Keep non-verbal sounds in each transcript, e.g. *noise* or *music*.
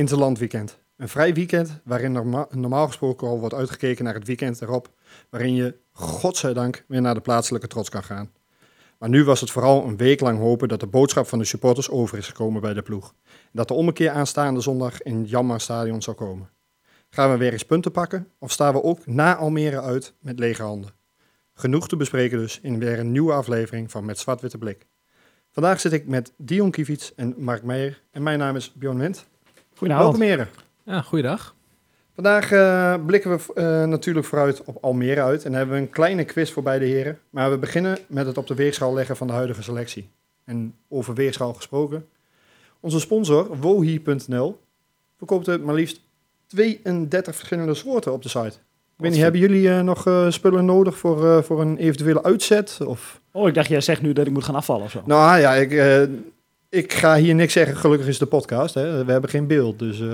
interland weekend. Een vrij weekend waarin norma normaal gesproken al wordt uitgekeken naar het weekend erop. Waarin je, godzijdank, weer naar de plaatselijke trots kan gaan. Maar nu was het vooral een week lang hopen dat de boodschap van de supporters over is gekomen bij de ploeg. En dat de ommekeer aanstaande zondag in Jammer Stadion zou komen. Gaan we weer eens punten pakken of staan we ook na Almere uit met lege handen? Genoeg te bespreken dus in weer een nieuwe aflevering van Met Zwart-Witte Blik. Vandaag zit ik met Dion Kiefiets en Mark Meijer en mijn naam is Bjorn Wendt. Goedenavond. Welkom heren. Ja, goeiedag. Vandaag eh, blikken we eh, natuurlijk vooruit op Almere uit en hebben we een kleine quiz voor beide heren. Maar we beginnen met het op de weegschaal leggen van de huidige selectie. En over weegschaal gesproken. Onze sponsor, wohi.nl, verkoopt er maar liefst 32 verschillende soorten op de site. Ik weet niet, hebben jullie eh, nog spullen nodig voor, eh, voor een eventuele uitzet? Of... Oh, ik dacht, jij zegt nu dat ik moet gaan afvallen of zo. Nou ja, ik, eh, ik ga hier niks zeggen. Gelukkig is de podcast. Hè. We hebben geen beeld, dus... eh,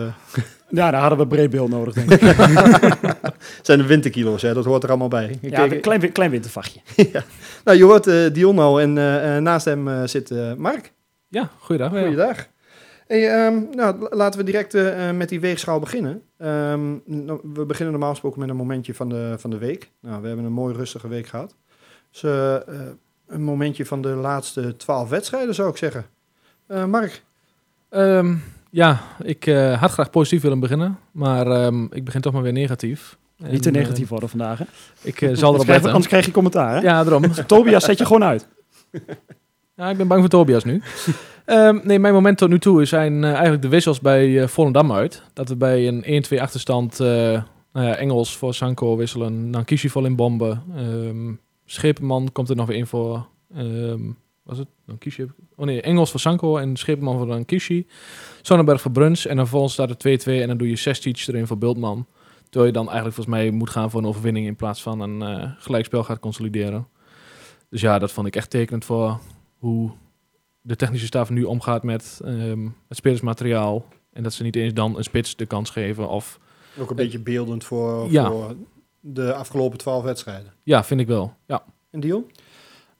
Ja, daar hadden we breed beeld nodig, denk ik. *laughs* zijn de winterkilo's, hè? dat hoort er allemaal bij. Ik- ja, een klein, klein wintervachtje. *laughs* Nou, je hoort eh Dion al en eh, eh, naast hem zit eh, Mark. Ja, goeiedag. Ja. Goeiedag. Hey, ehm, nou, laten we direct met die weegschaal beginnen. Ehm, nou, we beginnen normaal gesproken met een momentje van de, van de week. Nou, we hebben een mooi rustige week gehad. Dus een momentje van de laatste twaalf wedstrijden, zou ik zeggen. Eh, Mark, Ehm, ja, ik eh, had graag positief willen beginnen, maar ehm, ik begin toch maar weer negatief. Niet te En, negatief eh, worden vandaag, hè? ik eh, zal *laughs* erop je- letten. anders krijg je commentaar, hè? Ja, daarom. *laughs* Tobias zet je gewoon uit. *laughs* Ja, ik ben bang voor Tobias nu. Ehm, nee, mijn moment tot nu toe zijn eh, eigenlijk de wissels bij eh Volendam uit. Dat we bij een 1-2 achterstand eh, nou ja, Engels voor Sanko wisselen, Nankishi vol in bomben. Ehm Schepenman komt er nog weer in voor... ehm was het? Nankishi? heb ik- Oh nee, Engels voor Sanko en Schepenman voor Nankishi. Sonnenberg voor Bruns en dan vervolgens staat er 2-2 en dan doe je Sestic erin voor Bultman. Terwijl je dan eigenlijk volgens mij moet gaan voor een overwinning in plaats van een eh, gelijkspel gaat consolideren. Dus ja, dat vond ik echt tekenend voor hoe de technische staf nu omgaat met ehm, het spelersmateriaal. En dat ze niet eens dan een spits de kans geven. Of ook een beetje beeldend voor, Ja. voor de afgelopen twaalf wedstrijden. ja, vind ik wel. Ja. En Dion?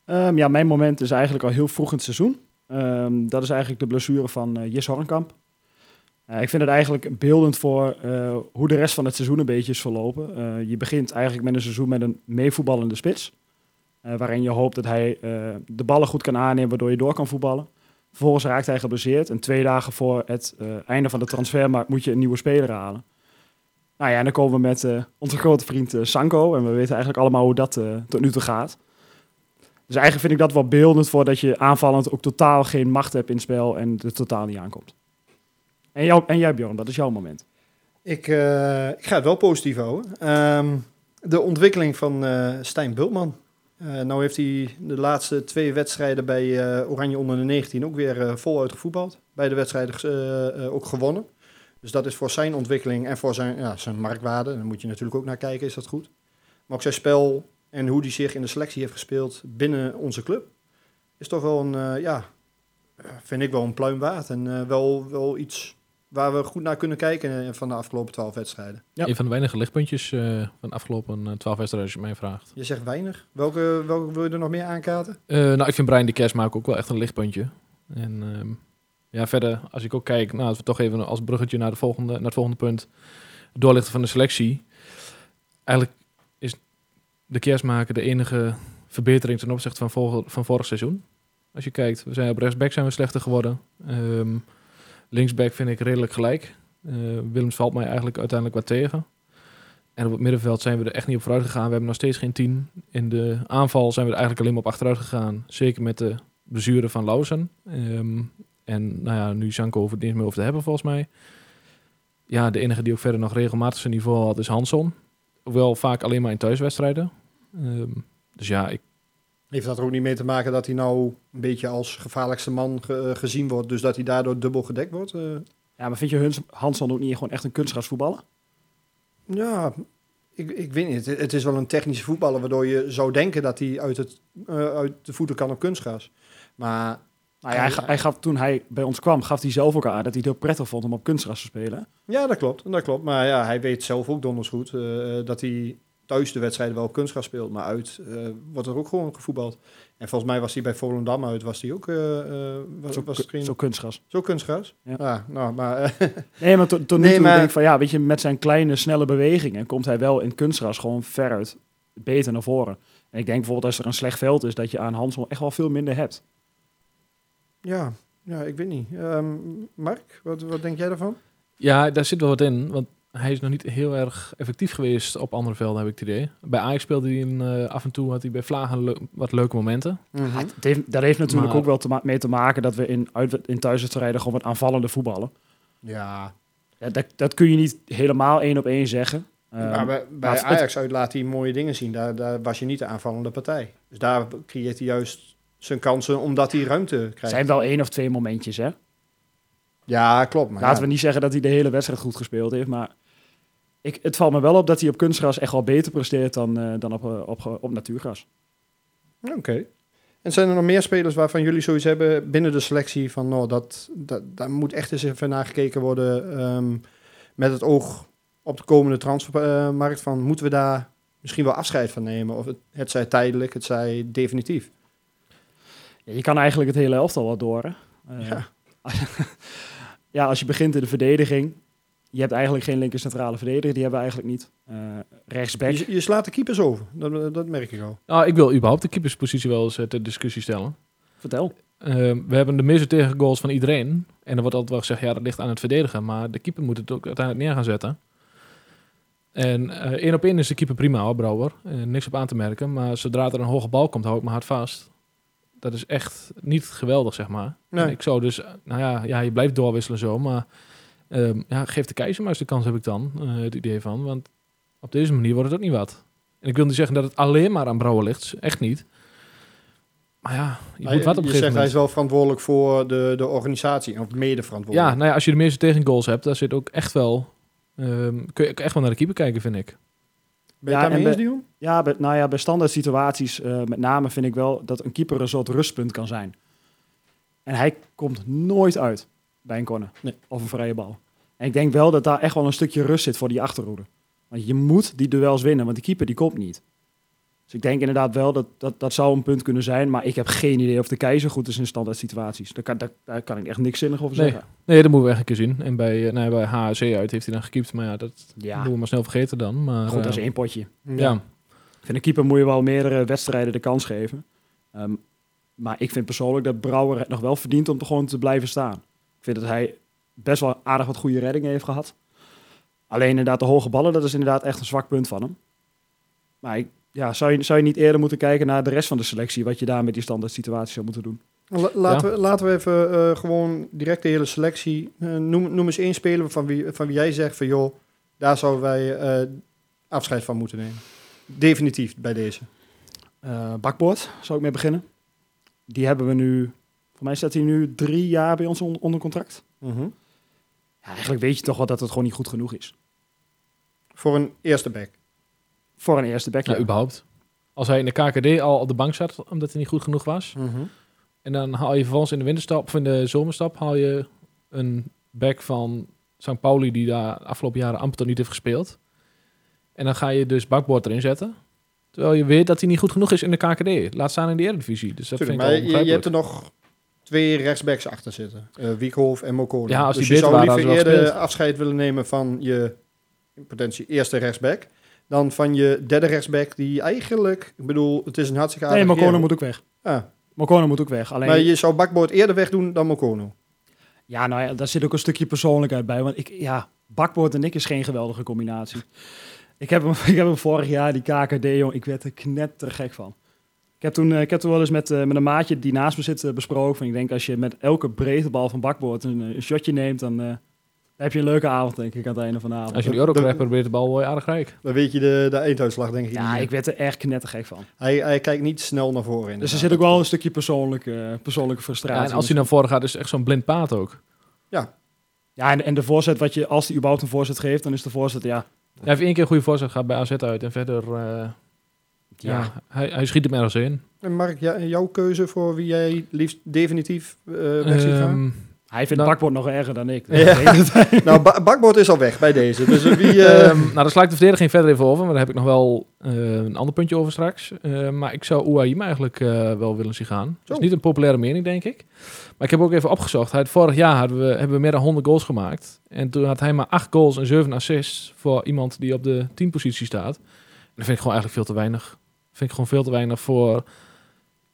Ehm, ja, mijn moment is eigenlijk al heel vroeg in het seizoen. Ehm, dat is eigenlijk de blessure van eh Jis Hornkamp. Eh, ik vind het eigenlijk beeldend voor eh, hoe de rest van het seizoen een beetje is verlopen. Je begint eigenlijk met een seizoen met een meevoetballende spits. waarin je hoopt dat hij de ballen goed kan aannemen, waardoor je door kan voetballen. Vervolgens raakt hij geblesseerd. En twee dagen voor het einde van de transfermarkt moet je een nieuwe speler halen. Nou ja, en dan komen we met onze grote vriend Sanko. En we weten eigenlijk allemaal hoe dat tot nu toe gaat. Dus eigenlijk vind ik dat wel beeldend voor dat je aanvallend ook totaal geen macht hebt in het spel en er totaal niet aankomt. En, jou, en jij Bjorn, dat is jouw moment. Ik, eh, ik ga het wel positief houden. Ehm, de ontwikkeling van eh, Stijn Bultman. Eh nou heeft hij de laatste twee wedstrijden bij Oranje onder de 19 ook weer voluit gevoetbald. Beide wedstrijden eh, eh, ook gewonnen. Dus dat is voor zijn ontwikkeling en voor zijn, ja, zijn marktwaarde. Daar moet je natuurlijk ook naar kijken, is dat goed. Maar ook zijn spel en hoe hij zich in de selectie heeft gespeeld binnen onze club. Is toch wel een, eh, ja, eh, vind ik wel een pluim waard. En eh, wel, wel iets waar we goed naar kunnen kijken van de afgelopen twaalf wedstrijden. Ja. Een van de weinige lichtpuntjes eh, van de afgelopen 12 wedstrijden, als je mij vraagt. Je zegt weinig. Welke, welke wil je er nog meer aankaarten? Eh, nou, ik vind Brian de Kersmaak ook wel echt een lichtpuntje. En ehm, ja, verder, als ik ook kijk, nou, als we toch even als bruggetje naar, de volgende, naar het volgende punt, doorlichten van de selectie. Eigenlijk de Kersmaker de enige verbetering ten opzichte van, van vorig seizoen. Als je kijkt, we zijn op rechtsback zijn we slechter geworden. Ehm, linksback vind ik redelijk gelijk. Eh, Willems valt mij eigenlijk uiteindelijk wat tegen. En op het middenveld zijn we er echt niet op vooruit gegaan. We hebben nog steeds geen 10. In de aanval zijn we er eigenlijk alleen maar op achteruit gegaan. Zeker met de blessure van Lausen. Ehm, en nou ja, nu Sanko hoeft het niet meer over te hebben volgens mij. Ja, de enige die ook verder nog regelmatig zijn niveau had is Hanson. Hoewel vaak alleen maar in thuiswedstrijden. Ehm, dus ja, ik, Heeft dat er ook niet mee te maken dat hij nou een beetje als gevaarlijkste man ge- eh, gezien wordt, dus dat hij daardoor dubbel gedekt wordt? Eh, Ja, maar vind je Huns, Hansson ook niet gewoon echt een kunstgrasvoetballer? ja, ik, ik weet niet. Het, het is wel een technische voetballer, waardoor je zou denken dat hij uit, het, eh, uit de voeten kan op kunstgras. Maar Nou ja, hij, hij gaf, toen hij bij ons kwam, gaf hij zelf ook aan dat hij het heel prettig vond om op kunstgras te spelen. Ja, dat klopt. Dat klopt. Maar ja, hij weet zelf ook donders goed eh, dat hij thuis de wedstrijden wel op kunstgras speelt. Maar uit eh, wordt er ook gewoon gevoetbald. En volgens mij was hij bij Volendam uit, was hij ook eh, eh, was, Zo, was geen- zo kunstgras. zo kunstgras. Ja. Ja, nou, maar *laughs* Nee, maar tot tot nu Nee, toe maar- denk ik van ja, weet je, met zijn kleine, snelle bewegingen komt hij wel in kunstgras gewoon veruit beter naar voren. En ik denk bijvoorbeeld als er een slecht veld is, dat je aan Hansel echt wel veel minder hebt. Ja, ja, ik weet niet. Ehm, Mark, wat, wat denk jij daarvan? Ja, daar zit wel wat in. Want hij is nog niet heel erg effectief geweest op andere velden, heb ik het idee. Bij Ajax speelde hij een, eh, af en toe, had hij bij Vlagen le- wat leuke momenten. Het heeft, dat heeft natuurlijk Maar- ook wel te mee te maken dat we in, uit, in thuiswedstrijden gewoon wat aanvallende voetballen. Ja, Ja, dat, dat kun je niet helemaal één op één zeggen. Ehm, maar bij, bij het- Ajax uit laat hij mooie dingen zien. Daar, daar was je niet de aanvallende partij. Dus daar creëert hij juist zijn kansen omdat hij ruimte het krijgt. zijn wel één of twee momentjes, hè? Ja, klopt. Maar Laten ja. we niet zeggen dat hij de hele wedstrijd goed gespeeld heeft, maar ik, het valt me wel op dat hij op kunstgras echt wel beter presteert dan, eh, dan op, eh, op, op natuurgras. Oké. En zijn er nog meer spelers waarvan jullie zoiets hebben binnen de selectie van nou, dat, dat, daar moet echt eens even naar gekeken worden ehm, met het oog op de komende transfermarkt van moeten we daar misschien wel afscheid van nemen of het, het zij tijdelijk, het zij definitief. Ja, je kan eigenlijk het hele elftal wel door. Eh, Ja. *laughs* ja, als je begint in de verdediging, je hebt eigenlijk geen linker centrale verdediger, die hebben we eigenlijk niet. Eh rechtsback, Je, je slaat de keepers over, dat, dat merk ik al. Nou, ik wil überhaupt de keeperspositie wel eens eh, ter discussie stellen. vertel. We hebben de meeste tegengoals van iedereen. En er wordt altijd wel gezegd, ja, dat ligt aan het verdedigen. Maar de keeper moet het ook uiteindelijk neer gaan zetten. En eh, één op één is de keeper prima hoor, Brouwer. Eh, niks op aan te merken. Maar zodra er een hoge bal komt, hou ik me hard vast. Dat is echt niet geweldig, zeg maar. Nee. Ik zou dus, nou ja, ja, je blijft doorwisselen zo. Maar ehm, ja, geef de keizer maar eens de kans, heb ik dan. eh, het idee van. Want op deze manier wordt het ook niet wat. En ik wil niet zeggen dat het alleen maar aan Brouwer ligt. Echt niet. Maar ja, je Maar moet wat op je zegt hij is wel verantwoordelijk voor de, de organisatie, of mede Ja, verantwoordelijk. nou ja, als je de meeste tegengoals hebt, dan zit ook echt wel... ehm, kun je echt wel naar de keeper kijken, vind ik. Ben je Ja, daarmee en eens, Dion? Ja, bij, nou ja, bij standaard situaties, eh, met name vind ik wel dat een keeper een soort rustpunt kan zijn. En hij komt nooit uit bij een corner Nee. of een vrije bal. En ik denk wel dat daar echt wel een stukje rust zit voor die achterhoede. Want je moet die duels winnen, want die keeper die komt niet. Dus ik denk inderdaad wel dat, dat dat zou een punt kunnen zijn. Maar ik heb geen idee of de keizer goed is in standaard situaties. Daar kan, daar, daar kan ik echt niks zinnig over Nee. zeggen. Nee, dat moeten we echt een keer zien. En bij, eh, nou ja, bij HAC uit heeft hij dan gekiept. Maar ja, dat Ja, doen we maar snel vergeten dan. Maar, goed, dat is eh, één potje. Ja. Ik vind een keeper moet je wel meerdere wedstrijden de kans geven. Ehm, maar ik vind persoonlijk dat Brouwer het nog wel verdient om te gewoon te blijven staan. Ik vind dat hij best wel aardig wat goede reddingen heeft gehad. Alleen inderdaad de hoge ballen, dat is inderdaad echt een zwak punt van hem. Maar ik, ja, zou, je, zou je niet eerder moeten kijken naar de rest van de selectie, wat je daar met die standaard situatie zou moeten doen? La- laten, we, laten we even eh, gewoon direct de hele selectie. eh, noem, noem eens één speler van wie, van wie jij zegt van joh, daar zouden wij eh, afscheid van moeten nemen. Definitief bij deze. Eh bakboord, zou ik mee beginnen. Die hebben we nu, voor mij staat hij nu drie jaar bij ons on- onder contract. Mhm. Ja, eigenlijk weet je toch wel dat het gewoon niet goed genoeg is. Voor een eerste back. Voor een eerste back. ja, ja. überhaupt. Als hij in de KKD al op de bank zat, omdat hij niet goed genoeg was. En dan haal je vervolgens in de winterstap, of in de zomerstap, haal je een back van St. Pauli die daar de afgelopen jaren amper tot niet heeft gespeeld. En dan ga je dus bakboord erin zetten. Terwijl je weet dat hij niet goed genoeg is in de KKD. Laat staan in de Eredivisie. Dus dat Tuurlijk, vind ik maar je, je hebt er nog twee rechtsbacks achter zitten. Wiekhoff en Mokolo. Ja, als dus die je zou waren, liever eerder afscheid willen nemen van je in potentie eerste rechtsback. Dan van je derde rechtsback die eigenlijk, ik bedoel, het is een hartstikke Nee, aardige Mokono moet ook weg. Ah, Mokono moet ook weg. Alleen, maar je zou bakboord eerder wegdoen dan Mokono. ja, nou ja, daar zit ook een stukje persoonlijkheid bij. Want ik, ja, Bakboord en ik is geen geweldige combinatie. Ik heb hem, *laughs* ik heb hem vorig jaar, die KKD, jong, ik werd er knettergek van. Ik heb toen, eh, ik heb toen wel eens met, eh, met een maatje die naast me zit eh, besproken. Van, ik denk, als je met elke breedte bal van Bakboord een, een shotje neemt, dan heb je een leuke avond, denk ik, aan het einde van de avond. Als je die euro krijgt, probeert de bal wel aardig rijk. Dan weet je de, de einduitslag, denk ik. ja, niet ik werd er echt knettergek van. hij, hij kijkt niet snel naar voren. Dus er zit ook wel een stukje persoonlijke, persoonlijke Ja, frustratie. en als hij naar voren gaat, is het echt zo'n blind paad ook. Ja, en, en de voorzet, wat je, als hij überhaupt een voorzet geeft, dan is de voorzet, ja, Hij heeft één keer een goede voorzet gehad bij AZ uit. En verder, eh, ja, hij, hij schiet hem ergens in. En Mark, ja, jouw keuze voor wie jij liefst definitief eh weg ziet gaan? Ehm, Hij vindt Nou- bakbord nog erger dan ik. Ja. *laughs* nou, ba bakbord is al weg bij deze. Dus eh, wie... eh, Ehm, nou, daar sla ik de verdediging verder even over, maar daar heb ik nog wel eh, een ander puntje over straks. Eh, maar ik zou Ouahim eigenlijk eh, wel willen zien gaan. Dat is niet een populaire mening, denk ik. Maar ik heb ook even opgezocht. Hij vorig jaar hadden we, hebben we meer dan 100 goals gemaakt. En toen had hij maar 8 goals en 7 assists voor iemand die op de 10 positie staat. En dat vind ik gewoon eigenlijk veel te weinig. Dat vind ik gewoon veel te weinig voor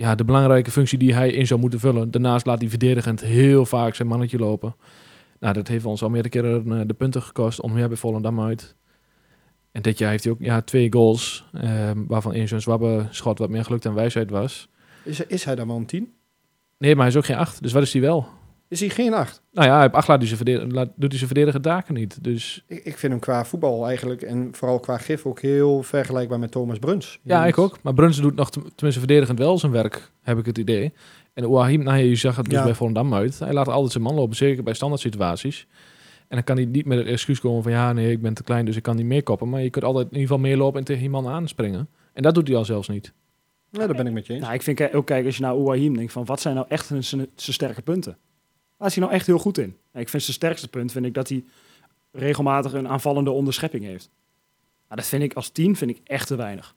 ja, de belangrijke functie die hij in zou moeten vullen. Daarnaast laat hij verdedigend heel vaak zijn mannetje lopen. Nou, dat heeft ons al meerdere keren eh, de punten gekost. Onder meer bij Volendam uit. En dit jaar heeft hij ook ja, twee goals. ehm, waarvan één zo'n zwabbe schot wat meer geluk dan wijsheid was. is, is hij dan wel een 10? Nee, maar hij is ook geen acht. Dus wat is hij wel? Is hij geen 8? Nou ja, hij heeft acht laat hij zijn verdedigen, laat, doet hij zijn verdedigende taken niet. Dus Ik, ik vind hem qua voetbal eigenlijk en vooral qua gif ook heel vergelijkbaar met Thomas Bruns. ja, ik ook. Maar Bruns doet nog te- tenminste verdedigend wel zijn werk, heb ik het idee. En Ouahim, nou ja, je zag het dus Ja. bij Volendam uit. Hij laat altijd zijn man lopen, zeker bij standaard situaties. En dan kan hij niet met het excuus komen van ja, nee, ik ben te klein, dus ik kan niet meer koppen. Maar je kunt altijd in ieder geval meer lopen en tegen iemand aanspringen. En dat doet hij al zelfs niet. Ja, daar ben ik met je eens. Nou, ik vind ook, kijk, als je naar Ouahim denkt, van wat zijn nou echt zijn zijn sterke punten? Waar is hij nou echt heel goed in? Ik vind zijn sterkste punt, vind ik dat hij regelmatig een aanvallende onderschepping heeft. Nou, dat vind ik als tien vind ik echt te weinig.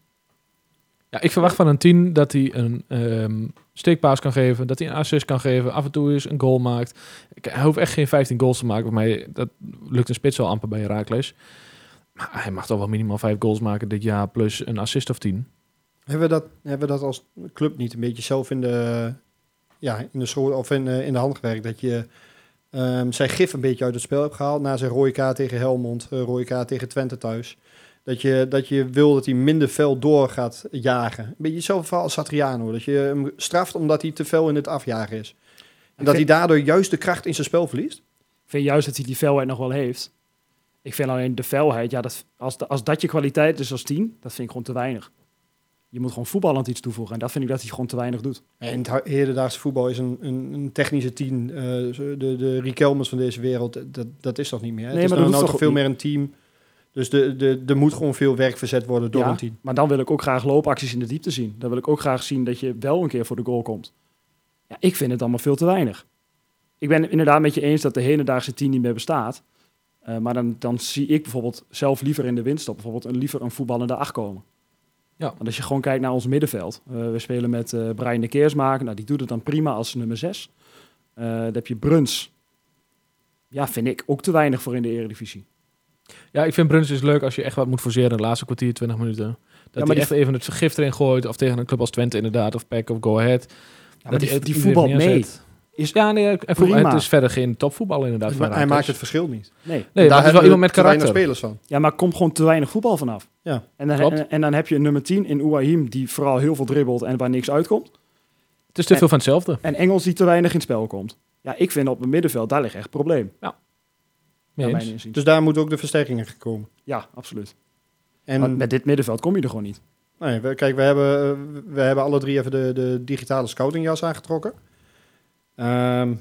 Ja, ik verwacht van een 10 dat hij een ehm, steekpaas kan geven, dat hij een assist kan geven, af en toe eens een goal maakt. Ik, hij hoeft echt geen 15 goals te maken. Voor mij, dat lukt een spits al amper bij Herakles. Maar hij mag toch wel minimaal 5 goals maken dit jaar, plus een assist of 10. Hebben, we dat, hebben we dat als club niet een beetje zelf in de, ja, in de, school, of in, eh, in de hand gewerkt? Dat je ehm, zijn gif een beetje uit het spel hebt gehaald na zijn rode kaart tegen Helmond, uh, rode kaart tegen Twente thuis. Dat je, dat je wil dat hij minder fel door gaat jagen. Een beetje hetzelfde verhaal als Satriano. Dat je hem straft omdat hij te fel in het afjagen is. En dat hij daardoor juist de kracht in zijn spel verliest. Ik vind juist dat hij die felheid nog wel heeft. Ik vind alleen de felheid, ja, dat, als, als dat je kwaliteit is als tien, dat vind ik gewoon te weinig. Je moet gewoon voetballend iets toevoegen. En dat vind ik dat hij gewoon te weinig doet. En het hedendaagse voetbal is een, een, een technische tien. eh, de, de Riquelmes van deze wereld, dat, dat is toch niet meer. hè? Nee, het is maar dat nou, hoeft nou toch toch veel meer een team. Dus de, de, er moet gewoon veel werk verzet worden door Ja, een team. Maar dan wil ik ook graag loopacties in de diepte zien. Dan wil ik ook graag zien dat je wel een keer voor de goal komt. Ja, ik vind het allemaal veel te weinig. Ik ben het inderdaad met je eens dat de hedendaagse tien niet meer bestaat. Eh, maar dan, dan zie ik bijvoorbeeld zelf liever in de winststop bijvoorbeeld een, liever een voetballende acht komen. Ja. Want als je gewoon kijkt naar ons middenveld. eh, we spelen met eh Brian de Keersmaker. Nou, die doet het dan prima als nummer 6. dan heb je Bruns. Ja, vind ik ook te weinig voor in de eredivisie. Ja, ik vind Bruns is leuk als je echt wat moet forceren in de laatste kwartier, 20 minuten. Dat maar hij echt even het vergift erin gooit, of tegen een club als Twente inderdaad, of Pack of Go Ahead. Ja, maar dat die, voetbal iedereen mee. Is, ja, nee, Prima. het is verder geen topvoetbal inderdaad. Van hij maakt het verschil niet. Nee. Het is wel iemand met we te weinig karakter. spelers van. Ja, maar er komt gewoon te weinig voetbal vanaf. Ja. En dan, Klopt. en, en dan heb je een nummer 10 in Ouahim die vooral heel veel dribbelt en waar niks uitkomt. Het is te veel van hetzelfde. En Engels die te weinig in het spel komt. Ja, ik vind op het middenveld, daar ligt echt een probleem. Mijn inziens. Dus daar moeten ook de versterkingen komen. ja, absoluut. En Want met dit middenveld kom je er gewoon niet. nee, we, kijk, we hebben, eh, we hebben alle drie even de, de digitale scoutingjas aangetrokken. Ehm,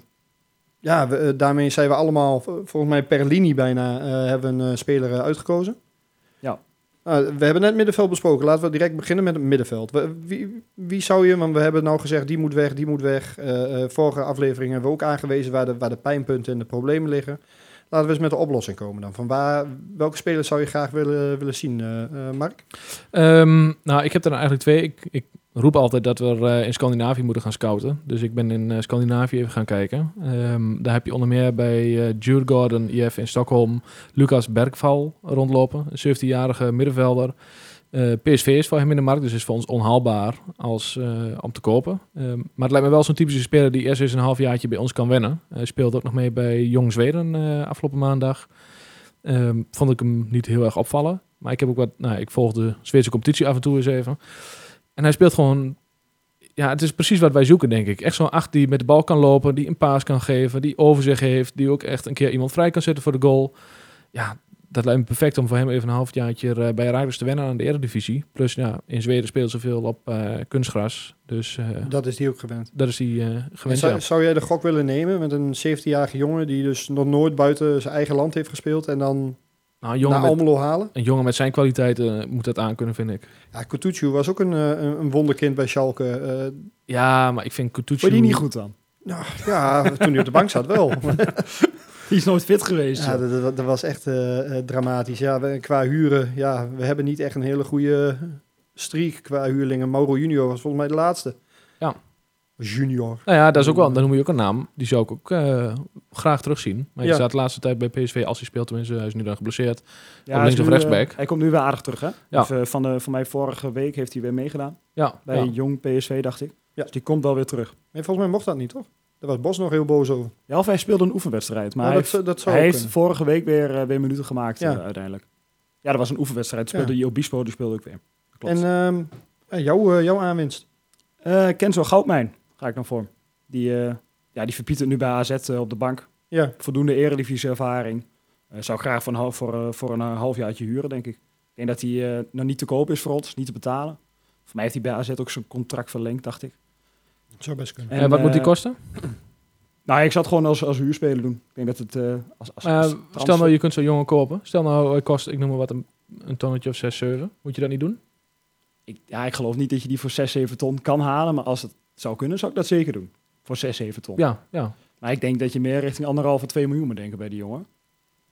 ja, we, eh, daarmee zijn we allemaal, volgens mij per linie bijna, eh, hebben we een eh, speler uitgekozen. Ja. We hebben net middenveld besproken. Laten we direct beginnen met het middenveld. Wie, wie zou je, want we hebben nou gezegd, die moet weg, die moet weg. Vorige afleveringen hebben we ook aangewezen waar de, waar de pijnpunten en de problemen liggen. Laten we eens met de oplossing komen dan. Van waar, welke spelers zou je graag willen, willen zien, eh, eh, Mark? Ehm, nou, ik heb er nou eigenlijk twee. Ik, ik roep altijd dat we eh, in Scandinavië moeten gaan scouten. Dus ik ben in eh, Scandinavië even gaan kijken. Ehm, daar heb je onder meer bij eh Djurgården IF in Stockholm Lucas Bergval rondlopen. Een 17-jarige middenvelder. PSV is voor hem in de markt, dus is voor ons onhaalbaar als, om te kopen. Ehm, maar het lijkt me wel zo'n typische speler die eerst eens een halfjaartje bij ons kan wennen. Hij speelt ook nog mee bij Jong Zweden afgelopen maandag. Ehm, vond ik hem niet heel erg opvallen. Maar ik heb ook wat, nou, ik volg de Zweedse competitie af en toe eens even. En hij speelt gewoon, ja, het is precies wat wij zoeken, denk ik. Echt zo'n acht die met de bal kan lopen, die een paas kan geven, die overzicht heeft, die ook echt een keer iemand vrij kan zetten voor de goal. Ja, dat lijkt me perfect om voor hem even een halfjaartje eh, bij Rijkers te wennen aan de Eredivisie. Plus, ja, in Zweden speelt ze veel op eh, kunstgras. Dus eh, Dat is die ook gewend. dat is hij eh gewend. zou, ja. zou jij de gok willen nemen met een 17-jarige jongen die dus nog nooit buiten zijn eigen land heeft gespeeld en dan Nou, een jongen, naar met, Almelo halen. een jongen met zijn kwaliteiten moet dat aankunnen, vind ik. Ja, Kutucu was ook een, eh, een, een wonderkind bij Schalke. Eh, Ja, maar ik vind Kutucu... Vond je die niet goed dan? nou, ja, *laughs* toen hij op de bank zat wel. *laughs* Die is nooit fit geweest. Ja, dat, dat, dat was echt eh, eh, dramatisch. Ja, we- qua huren, ja, we hebben niet echt een hele goede streak qua huurlingen. Mauro Junior was volgens mij de laatste. Ja. Junior. Nou ja, dat is ook wel, dan noem je ook een naam. Die zou ik ook eh, graag terugzien. Maar je Ja. staat de laatste tijd bij PSV, als hij speelt tenminste, hij is nu dan geblesseerd. Ja, hij links of rechtsback. eh, hij komt nu weer aardig terug, hè? Ja. Of, eh, van, de, van mij vorige week heeft hij weer meegedaan. Ja, Bij ja. Jong PSV, dacht ik. Ja. Dus die komt wel weer terug. Nee, volgens mij mocht dat niet, toch? Daar was Bos nog heel boos over. Ja, of hij speelde een oefenwedstrijd. Maar Maar hij, dat, heeft, dat zou hij heeft vorige week weer, eh, weer minuten gemaakt Ja. eh, uiteindelijk. Ja, dat was een oefenwedstrijd. Speelde Ja. Obispo, die speelde ook weer. Klopt. En ehm, ja, jouw, eh, jouw aanwinst. Eh Kenzo Goudmijn ga ik dan voor. Die, eh ja, die verpietert nu bij AZ eh, op de bank. Ja, Voldoende eredivisie ervaring. Eh, zou ik graag voor een, half, voor, voor een halfjaartje huren, denk ik. Ik denk dat hij eh, nog niet te koop is voor ons, niet te betalen. Voor mij heeft hij bij AZ ook zijn contract verlengd, dacht ik. dat zou best kunnen. En, En wat moet die kosten? *clears throat* Nou, ik zou het gewoon als, als huurspeler doen. Ik denk dat het eh, als, als, stel nou, je kunt zo'n jongen kopen. Stel nou, hij kost, ik noem maar wat, een, een tonnetje of 6, 7. Moet je dat niet doen? ik, ja, ik geloof niet dat je die voor 6, 7 ton kan halen. Maar als het zou kunnen, zou ik dat zeker doen. Voor 6, 7 ton. Ja, ja. Maar ik denk dat je meer richting anderhalf of 2 miljoen moet denken bij die jongen.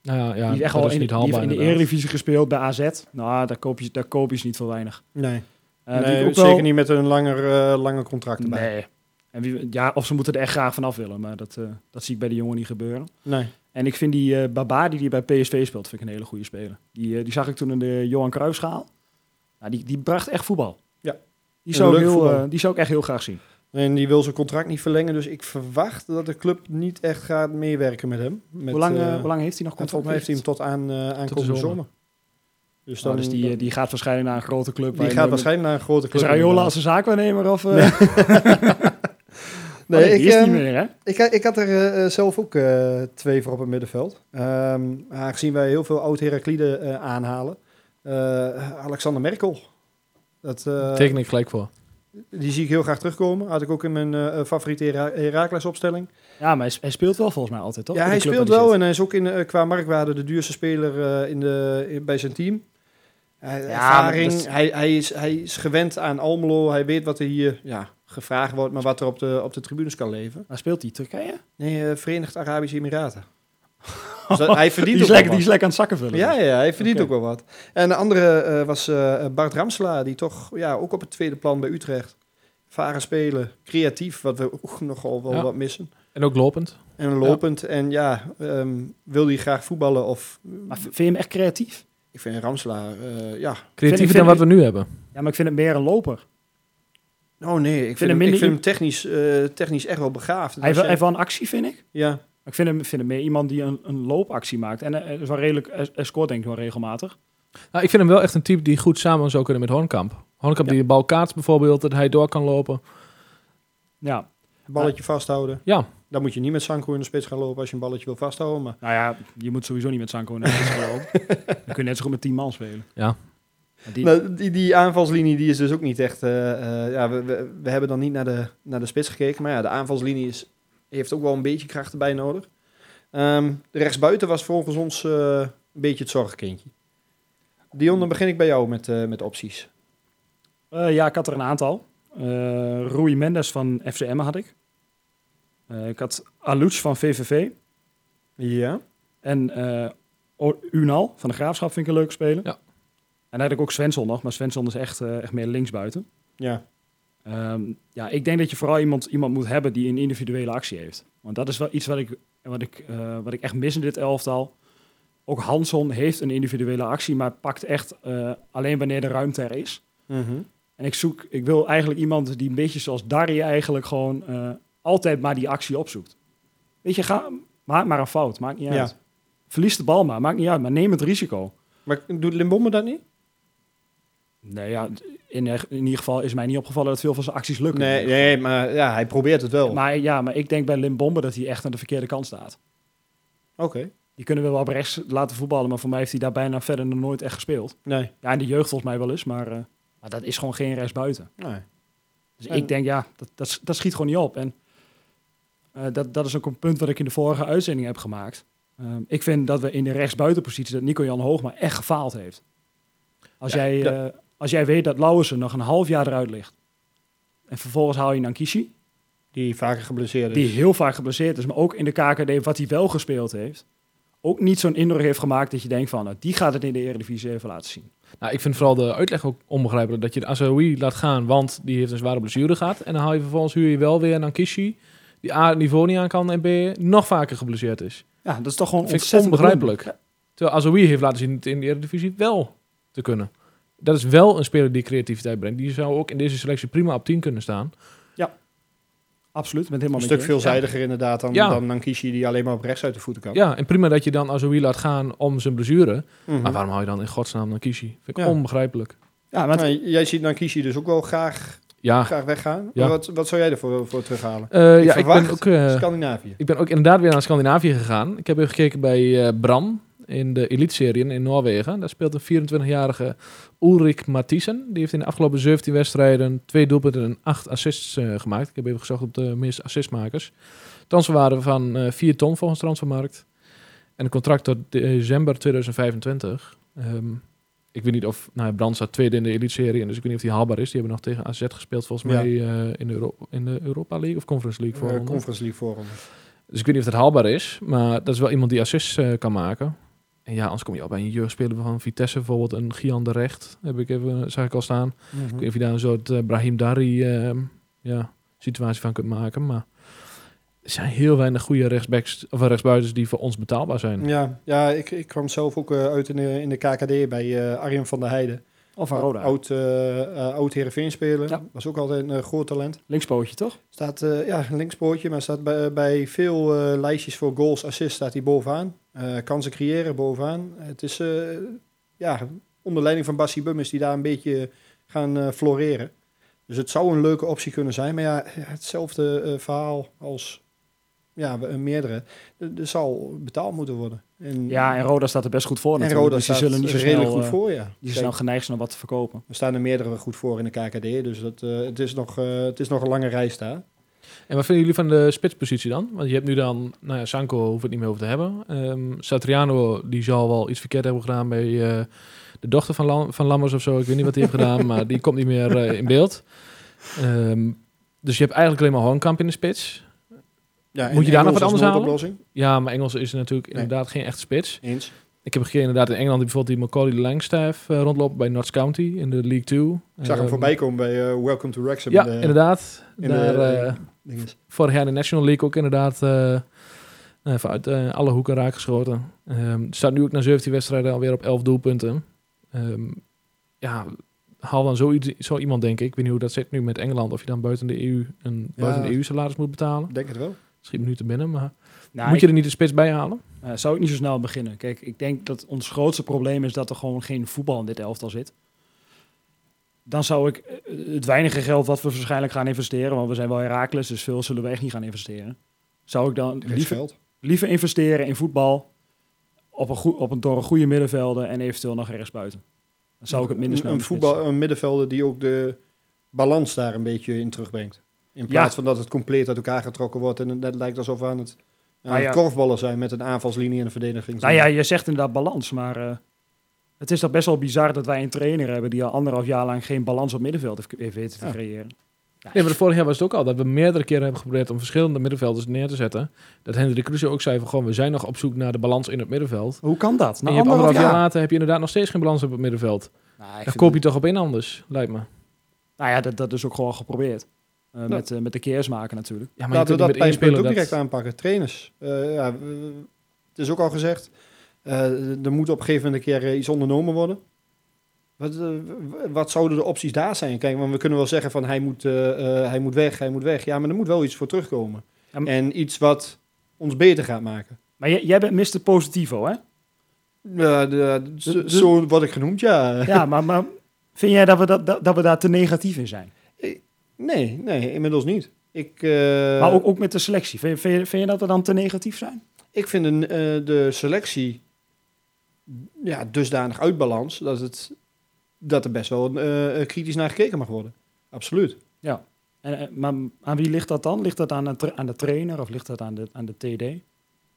Nou ja, ja die is echt al is in, niet die haalbaar heeft in de. Eredivisie gespeeld bij AZ. Nou, daar koop je, daar koop je ze niet voor weinig. Nee, wie nee ook zeker wel- niet met een langer, eh, langer contract erbij. Nee. En wie, ja, of ze moeten er echt graag vanaf willen. Maar dat, eh, dat zie ik bij de jongen niet gebeuren. Nee. En ik vind die eh Baba die, die bij PSV speelt, vind ik een hele goede speler. Die, die zag ik toen in de Johan Cruijffschaal. Nou, die, die bracht echt voetbal. Ja. Die zou, ik heel, voetbal. eh, die zou ik echt heel graag zien. En die wil zijn contract niet verlengen, dus ik verwacht dat de club niet echt gaat meewerken met hem. Met, hoe, lang, eh, eh, hoe lang heeft hij nog contract? volgens mij heeft hij hem tot aan uh, aankomende zomer. zomer. Dus Nou, dan, dus die, eh, die gaat waarschijnlijk naar een grote club. die gaat waarschijnlijk naar een grote club. Is Raiola inderdaad. als een zaakwaarnemer? Of, eh? Nee, *laughs* *laughs* Oh, ik, is niet ehm, meer, hè? Ik, ik had er eh, eh, zelf ook eh, twee voor op het middenveld. Ehm aangezien wij heel veel oud-Herakliden eh, aanhalen. Eh, Alexander Merkel. Dat, eh, Teken ik gelijk voor. Die zie ik heel graag terugkomen. Had ik ook in mijn eh, favoriete Hera- Herakles opstelling. Ja, maar hij, speelt wel volgens mij altijd, toch? Ja, hij speelt wel zit. en hij is ook in, eh, qua marktwaarde de duurste speler eh, in de, in- bij zijn team. Hij, maar ervaring, is- hij, hij, is, hij is gewend aan Almelo. Hij weet wat er hier ja, gevraagd wordt, maar wat er op de, op de tribunes kan leven. Waar speelt hij? Turkije? Nee, eh, Verenigde Arabische Emiraten. Dus dat- hij verdient *laughs* Die is, ook lekker, wel die is lekker aan het zakken vullen. Ja, ja, hij verdient ook wel wat. En de andere eh, was eh, Bart Ramsela, die toch ja, ook op het tweede plan bij Utrecht. Varen spelen, creatief, wat we ook nogal wel Ja. wat missen. En ook lopend. En lopend. En ja, ehm, wil hij graag voetballen of... Maar vind je hem echt creatief? Ik vind Ramsela, eh, ja... Creatiever vind dan wat we nu hebben. Ja, maar ik vind het meer een loper. Oh nee, ik vind, hem hem, ik vind hem technisch, eh, technisch echt wel begaafd. Hij heeft, wel- een actie, vind ik. Ja, ik vind hem, vind hem meer iemand die een, een loopactie maakt. En hij is wel redelijk, hij, hij scoort denk ik wel regelmatig. Nou, ik vind hem wel echt een type die goed samen zou kunnen met Hornkamp. Hornkamp Ja. die de bal kaatst bijvoorbeeld, dat hij door kan lopen. Ja, balletje vasthouden. Ja, Dan moet je niet met Sanko in de spits gaan lopen als je een balletje wil vasthouden. Maar nou ja, je moet sowieso niet met Sanko in de spits gaan lopen. *laughs* Dan kun je net zo goed met 10 man spelen. Ja. Maar Die, Nou, die, die aanvalslinie die is dus ook niet echt. eh, eh, ja, we, we, we hebben dan niet naar de, naar de spits gekeken. Maar ja, de aanvalslinie is, heeft ook wel een beetje kracht erbij nodig. Ehm, de rechtsbuiten was volgens ons eh, een beetje het zorgkindje. Dion, dan begin ik bij jou met, eh, met opties. Eh, ja, ik had er een aantal. Eh Rui Mendes van FCM had ik. Eh, ik had Alouch van VVV. Ja. En eh, Unal van de Graafschap vind ik een leuke speler. Ja. En dan had ik ook Svensson nog, maar Svensson is echt, eh, echt meer linksbuiten. Ja. Ehm, ja, ik denk dat je vooral iemand, iemand moet hebben die een individuele actie heeft. Want dat is wel iets wat ik, wat ik, eh, wat ik echt mis in dit elftal. Ook Hansson heeft een individuele actie, maar pakt echt eh, alleen wanneer de ruimte er is. Mhm. En ik zoek, ik wil eigenlijk iemand die een beetje zoals Darry eigenlijk gewoon eh, altijd maar die actie opzoekt. Weet je, ga, maak maar een fout, maakt niet Ja. uit. Verlies de bal maar, maakt niet uit, maar neem het risico. Maar doet Limbombe dat niet? Nee, ja, in, in ieder geval is mij niet opgevallen dat veel van zijn acties lukken. Nee, nee, maar ja, hij probeert het wel. Maar ja, maar ik denk bij Limbombe dat hij echt aan de verkeerde kant staat. Oké. Die kunnen we wel op rechts laten voetballen, maar voor mij heeft hij daar bijna verder nog nooit echt gespeeld. Nee. Ja, in de jeugd volgens mij wel eens, maar, eh, maar dat is gewoon geen rechtsbuiten. nee. Dus En- ik denk, ja, dat, dat, dat schiet gewoon niet op. En eh, dat, dat is ook een punt wat ik in de vorige uitzending heb gemaakt. Ehm, ik vind dat we in de rechtsbuitenpositie dat Nico-Jan Hoogma echt gefaald heeft. Als, Ja, jij, eh, als jij weet dat Lauwersen nog een half jaar eruit ligt. En vervolgens haal je Nankishi, Die vaker geblesseerd is. die heel vaak geblesseerd is, maar ook in de KKD wat hij wel gespeeld heeft. Ook niet zo'n indruk heeft gemaakt dat je denkt van, nou, die gaat het in de Eredivisie even laten zien. Nou, ik vind vooral de uitleg ook onbegrijpelijk. Dat je de Azaoui laat gaan, want die heeft een zware blessure gehad. En dan haal je vervolgens huur je wel weer een Kishi. Die A, het niveau niet aan kan en B, nog vaker geblesseerd is. Ja, dat is toch gewoon Vind ik ontzettend onbegrijpelijk. Terwijl Azaoui heeft laten zien het in de Eredivisie wel te kunnen. Dat is wel een speler die creativiteit brengt. Die zou ook in deze selectie prima op 10 kunnen staan. Absoluut, met helemaal een stuk veelzijdiger inderdaad dan, Ja. dan Nankishi die alleen maar op rechts uit de voeten kan. Ja, en prima dat je dan Azaoui laat gaan om zijn blessure. Mhm. Maar waarom hou je dan in godsnaam dan Kishi? Vind ik Ja. onbegrijpelijk. Ja, maar Nou, jij ziet Nankishi dus ook wel graag, Ja, graag weggaan. Ja. Wat, wat zou jij ervoor voor terughalen? Eh, ja ik ben ook... eh, Scandinavië. Ik ben ook inderdaad weer naar Scandinavië gegaan. Ik heb even gekeken bij eh, Bram in de Elite-serie in Noorwegen. Daar speelt een 24-jarige Ulrik Mathisen. Die heeft in de afgelopen 17 wedstrijden twee doelpunten en acht assists eh, gemaakt. Ik heb even gezocht op de meeste assistmakers. Transferwaarde van eh 4 ton volgens Transfermarkt. En een contract tot december 2025. Ehm, ik weet niet of... Nou, Bram staat tweede in de Elite-serie. En dus ik weet niet of die haalbaar is. Die hebben nog tegen AZ gespeeld volgens Ja. mij eh, in, Euro- in de Europa League of Conference League. Voor Conference League voorronde. dus ik weet niet of dat haalbaar is, maar dat is wel iemand die assists kan maken. En ja, anders kom je al bij een jeugdspeler van Vitesse, bijvoorbeeld een Gian de Recht, heb ik even, zag ik al staan. Ik weet niet of je daar een soort eh, Brahim Dari eh, ja, situatie van kunt maken, maar er zijn heel weinig goede rechtsbacks of rechtsbuitens die voor ons betaalbaar zijn. Ja, ja ik, ik kwam zelf ook eh, uit in de, in de KKD bij eh Arjen van der Heijden. Of van Roda. Oud, eh eh, oud Heerenveen speler. Ja. Was ook altijd een eh, groot talent. Linkspootje, toch? Staat, eh, ja, linkspootje, maar staat bij, bij veel eh, lijstjes voor goals, assists staat hij bovenaan. Eh, kansen creëren bovenaan. Het is, eh, ja, onder leiding van Bassi Bum is die daar een beetje gaan eh, floreren. Dus het zou een leuke optie kunnen zijn. Maar ja, hetzelfde verhaal als ja, we- meerdere. Er zal betaald moeten worden. En, Ja, en Roda staat er best goed voor en. Roda dus die staat zullen niet zo redelijk snel, goed voor, ja. Kijk, snel geneigd zijn om wat te verkopen. er staan er meerdere goed voor in de KKD. Dus dat, het, is nog, het is nog een lange reis daar. En wat vinden jullie van de spitspositie dan? Want je hebt nu dan, nou ja, Sanko hoeft het niet meer over te hebben. Ehm Satriano, die zal wel iets verkeerd hebben gedaan bij eh, de dochter van, Lam- van Lammers of zo. Ik weet niet wat hij heeft gedaan, *laughs* maar die komt niet meer eh, in beeld. Ehm, dus je hebt eigenlijk alleen maar Hornkamp in de spits. Ja, Moet je daar nog wat anders noodoplossing? Ja, maar Engels is natuurlijk Nee. inderdaad geen echte spits. Eens. Ik heb gekeken inderdaad in Engeland die bijvoorbeeld die Macaulay Langstaff eh, rondlopen bij Notts County in de League 2. Ik zag hem voorbij komen bij Welcome to Wrexham. Ja, in de- inderdaad. in de- Daar, dinges. vorig jaar de National League ook inderdaad eh nou, vanuit eh, alle hoeken raak geschoten. Ehm staat nu ook na 17 wedstrijden alweer op 11 doelpunten. Ehm, ja, haal dan zoiets, zo iemand denk ik. Ik weet niet hoe dat zit nu met Engeland. Of je dan buiten de EU een buiten de EU salaris moet betalen. Ik denk het wel. Schiet me nu te binnen, maar Nou, moet je er niet de spits bij halen? Eh, zou ik niet zo snel beginnen. Kijk, ik denk dat ons grootste probleem is dat er gewoon geen voetbal in dit elftal zit. Dan zou ik eh, het weinige geld wat we waarschijnlijk gaan investeren, want we zijn wel Herakles, dus veel zullen we echt niet gaan investeren. Zou ik dan Er liever, liever investeren in voetbal op een, op een, door een goede middenvelden en eventueel nog ergens buiten. Dan zou ik het minder Een- snel Een, de voetbal, een middenvelder die ook de balans daar een beetje in terugbrengt. In plaats van dat het compleet uit elkaar getrokken wordt en het net lijkt alsof we aan het, aan ja. het korfballen zijn met een aanvalslinie en een verdediging. Nou ja, je zegt inderdaad balans, maar eh, het is toch best wel bizar dat wij een trainer hebben die al anderhalf jaar lang geen balans op middenveld heeft, weten te Ja. creëren. Nee, maar de vorig jaar was het ook al dat we meerdere keren hebben geprobeerd om verschillende middenvelders neer te zetten. Dat Henry de Cruze ook zei van gewoon, we zijn nog op zoek naar de balans in het middenveld. Hoe kan dat? en Na je hebt anderhalf anderhalf jaar later heb je inderdaad nog steeds geen balans op het middenveld. Nou, Dan koop je het- toch op in anders, lijkt me. Nou ja, dat, dat is ook gewoon geprobeerd. Eh, met, eh, met de keersmaken natuurlijk. Ja, maar Laten we dat één pijnpunt ook direct dat... aanpakken. Trainers. Eh, ja, het is ook al gezegd. Eh, er moet op een gegeven moment een keer eh, iets ondernomen worden. Wat, eh, wat zouden de opties daar zijn? Kijk, want we kunnen wel zeggen van hij moet, hij moet weg, hij moet weg. Ja, maar er moet wel iets voor terugkomen. Ja, maar- En iets wat ons beter gaat maken. Maar jij, jij bent Mr. Positivo, hè? Ja, de- zo- de- zo word ik genoemd, ja. Ja, maar, maar vind jij dat we, dat, dat, dat we daar te negatief in zijn? Nee, nee, inmiddels niet. Ik, maar ook, ook met de selectie. Vind, je- vind, je, vind je dat we dan te negatief zijn? ik vind eh, de selectie ja, dusdanig uit balans dat, het, dat er best wel eh, kritisch naar gekeken mag worden. Absoluut. En, eh, maar aan wie ligt dat dan? Ligt dat aan aan de trainer of ligt dat aan de, aan de TD?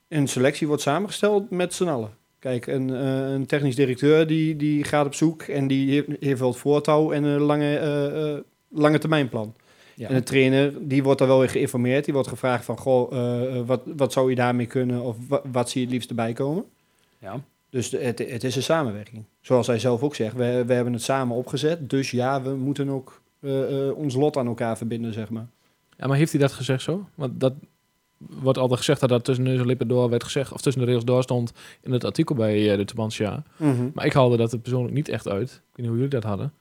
een selectie wordt samengesteld met z'n allen. Kijk, een, een technisch directeur die, die gaat op zoek en die heeft, heeft wel het voortouw en een lange, eh, lange termijnplan. Ja. En de trainer, die wordt dan wel weer geïnformeerd. Die wordt gevraagd van, goh, wat, wat zou je daarmee kunnen? Of wa- wat zie je het liefst erbij komen? Ja. Dus de- het, het is een samenwerking. Zoals hij zelf ook zegt, we, we hebben het samen opgezet. Dus ja, we moeten ook eh, eh, ons lot aan elkaar verbinden, zeg maar. Ja, maar heeft hij dat gezegd zo? Want dat wordt altijd gezegd dat dat tussen en lippen door werd gezegd, of tussen de rails door stond in het artikel bij eh, de Tubantia. Maar ik haalde dat er persoonlijk niet echt uit. Ik weet niet hoe jullie dat hadden.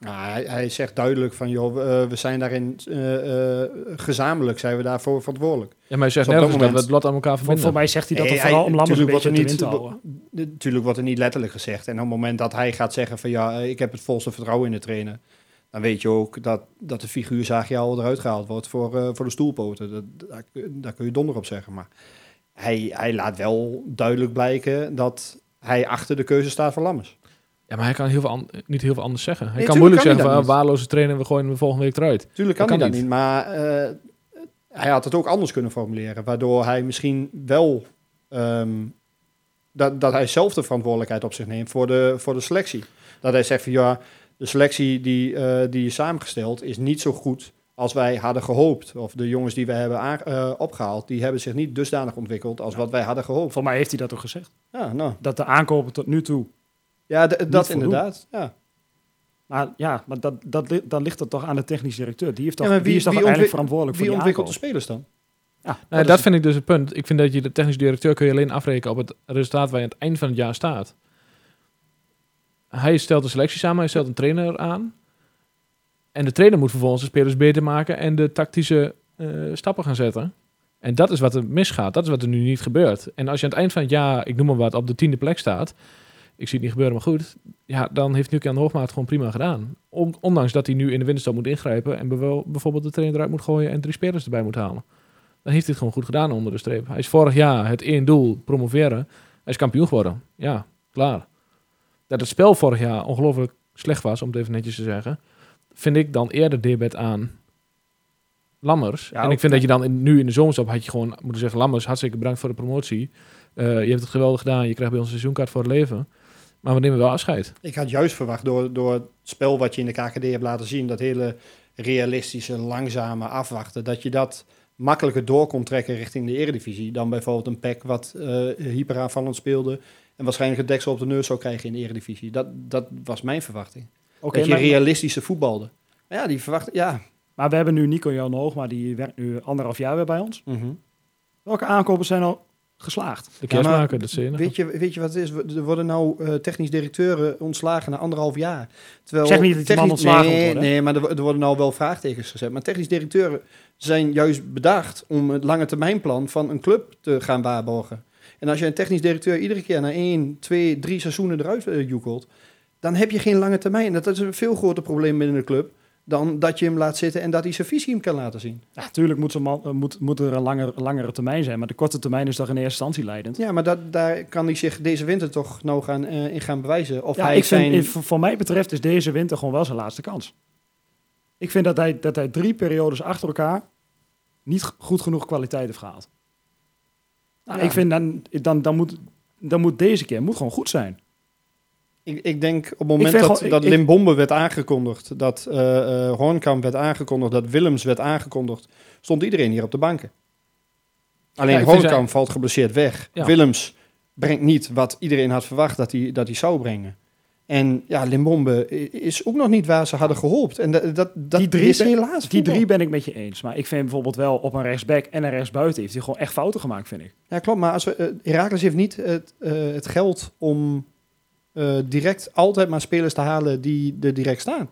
Nou, hij, hij zegt duidelijk van, joh, we, eh, we zijn daarin eh, eh, gezamenlijk, zijn we daarvoor verantwoordelijk. Ja, maar hij zegt Dus op dat nergens dat we moment- het lot aan elkaar Voor, verbinden. voor mij zegt hij dat er vooral hij- om Lammers een natuurlijk beetje te niet- houden. Natuurlijk wordt er niet letterlijk gezegd. En op het moment dat hij gaat zeggen van, ja, ik heb het volste vertrouwen in de trainer. Dan weet je ook dat, dat de figuurzaagje al eruit gehaald wordt voor, eh, voor de stoelpoten. Dat, daar, daar kun je donder op zeggen. Maar hij, hij laat wel duidelijk blijken dat hij achter de keuze staat van Lammers. Ja, maar hij kan heel veel niet heel veel anders zeggen. Hij Nee, kan moeilijk kan zeggen van waarloze trainer, we gooien hem volgende week eruit. Tuurlijk kan, Dat hij dat niet, maar eh, hij had het ook anders kunnen formuleren. Waardoor hij misschien wel ehm, dat, dat hij zelf de verantwoordelijkheid op zich neemt voor de, voor de selectie. Dat hij zegt van ja, de selectie die, eh, die is samengesteld is niet zo goed als wij hadden gehoopt. Of de jongens die we hebben eh, opgehaald, die hebben zich niet dusdanig ontwikkeld als wat wij hadden gehoopt. Voor mij heeft hij dat ook gezegd. Ja, nou. Dat de aankopen tot nu toe. Ja dat inderdaad. Ja. Maar ja, maar dat, dat, dan ligt het toch aan de technisch directeur. Die, heeft toch, Ja, die is toch wie eigenlijk verantwoordelijk Wie voor die ontwikkelt de spelers dan? Ja, Nee, dat het. vind ik dus het punt. Ik vind dat je de technisch directeur kun je alleen afrekenen op het resultaat waar je aan het eind van het jaar staat. Hij stelt een selectie samen, hij stelt een trainer aan. En de trainer moet vervolgens de spelers beter maken en de tactische eh, stappen gaan zetten. En dat is wat er misgaat. Dat is wat er nu niet gebeurt. En als je aan het eind van het jaar, ik noem maar wat, op de tiende plek staat. Ik zie het niet gebeuren, maar goed. Ja, dan heeft Nuke aan de Hoogmaat gewoon prima gedaan. On- ondanks dat hij nu in de winterstop moet ingrijpen. En bijvoorbeeld de trainer eruit moet gooien en drie spelers erbij moet halen. Dan heeft hij het gewoon goed gedaan onder de streep. Hij is vorig jaar het één doel, promoveren. Hij is kampioen geworden. Ja, klaar. Dat het spel vorig jaar ongelooflijk slecht was, om het even netjes te zeggen. Vind ik dan eerder debet aan Lammers. Ja, en ik vind dat je dan in, nu in de zomerstop had je gewoon moeten zeggen... Lammers, hartstikke bedankt voor de promotie. Eh, je hebt het geweldig gedaan. Je krijgt bij ons een seizoenkaart voor het leven. Maar we nemen wel afscheid. Ik had juist verwacht door, door het spel wat je in de KKD hebt laten zien, dat hele realistische, langzame afwachten, dat je dat makkelijker door kon trekken richting de eredivisie dan bijvoorbeeld een pack wat eh hyperaanvallend speelde en waarschijnlijk het deksel op de neus zou krijgen in de eredivisie. Dat, dat was mijn verwachting. Dat je maar, realistische voetbalde. Maar ja, die verwacht, ja. maar we hebben nu Nico Jan Hoog, maar die werkt nu anderhalf jaar weer bij ons. Mhm. Welke aankopen zijn al geslaagd? De Ja, kerstmaker, dat zie je nog. Weet je, weet je wat het is? Er worden nou eh, technisch directeuren ontslagen na anderhalf jaar. Terwijl Zeg niet dat die man ontslagen nee, worden. Nee, maar er, wo- er worden nou wel vraagtekens gezet. Maar technisch directeuren zijn juist bedacht om het lange termijnplan van een club te gaan waarborgen. En als je een technisch directeur iedere keer na één, twee, drie seizoenen eruit eh, joekelt, dan heb je geen lange termijn. Dat is een veel groter probleem binnen de club dan dat je hem laat zitten en dat hij zijn visie hem kan laten zien. Ja, natuurlijk moet, zo'n man- eh, moet, moet er een langer, langere termijn zijn, maar de korte termijn is toch in eerste instantie leidend. Ja, maar dat, daar kan hij zich deze winter toch nou gaan, in gaan bewijzen. Of Ja, hij ik vind, zijn... eh, voor, mij betreft is deze winter gewoon wel zijn laatste kans. Ik vind dat hij, dat hij drie periodes achter elkaar niet goed genoeg kwaliteit heeft gehaald. Nou, Ja. Ik vind dan, dan, dan, moet, dan moet deze keer moet gewoon goed zijn. Ik, ik denk op het moment dat, gewoon- dat ik- Limbombe werd aangekondigd, dat eh, Hoornkamp werd aangekondigd, dat Willems werd aangekondigd, stond iedereen hier op de banken. Alleen Ja, Hoornkamp valt geblesseerd weg. Ja. Willems brengt niet wat iedereen had verwacht dat hij, dat hij zou brengen. En ja, Limbombe is ook nog niet waar ze hadden gehoopt. En dat, dat, dat Die drie is helaas Die voetbal. drie ben ik met je eens. Maar ik vind bijvoorbeeld wel op een rechtsback en een rechtsbuiten heeft hij gewoon echt fouten gemaakt, vind ik. Ja, klopt. Maar als we, eh, Heracles heeft niet het, het geld om eh, direct altijd maar spelers te halen die er direct staan.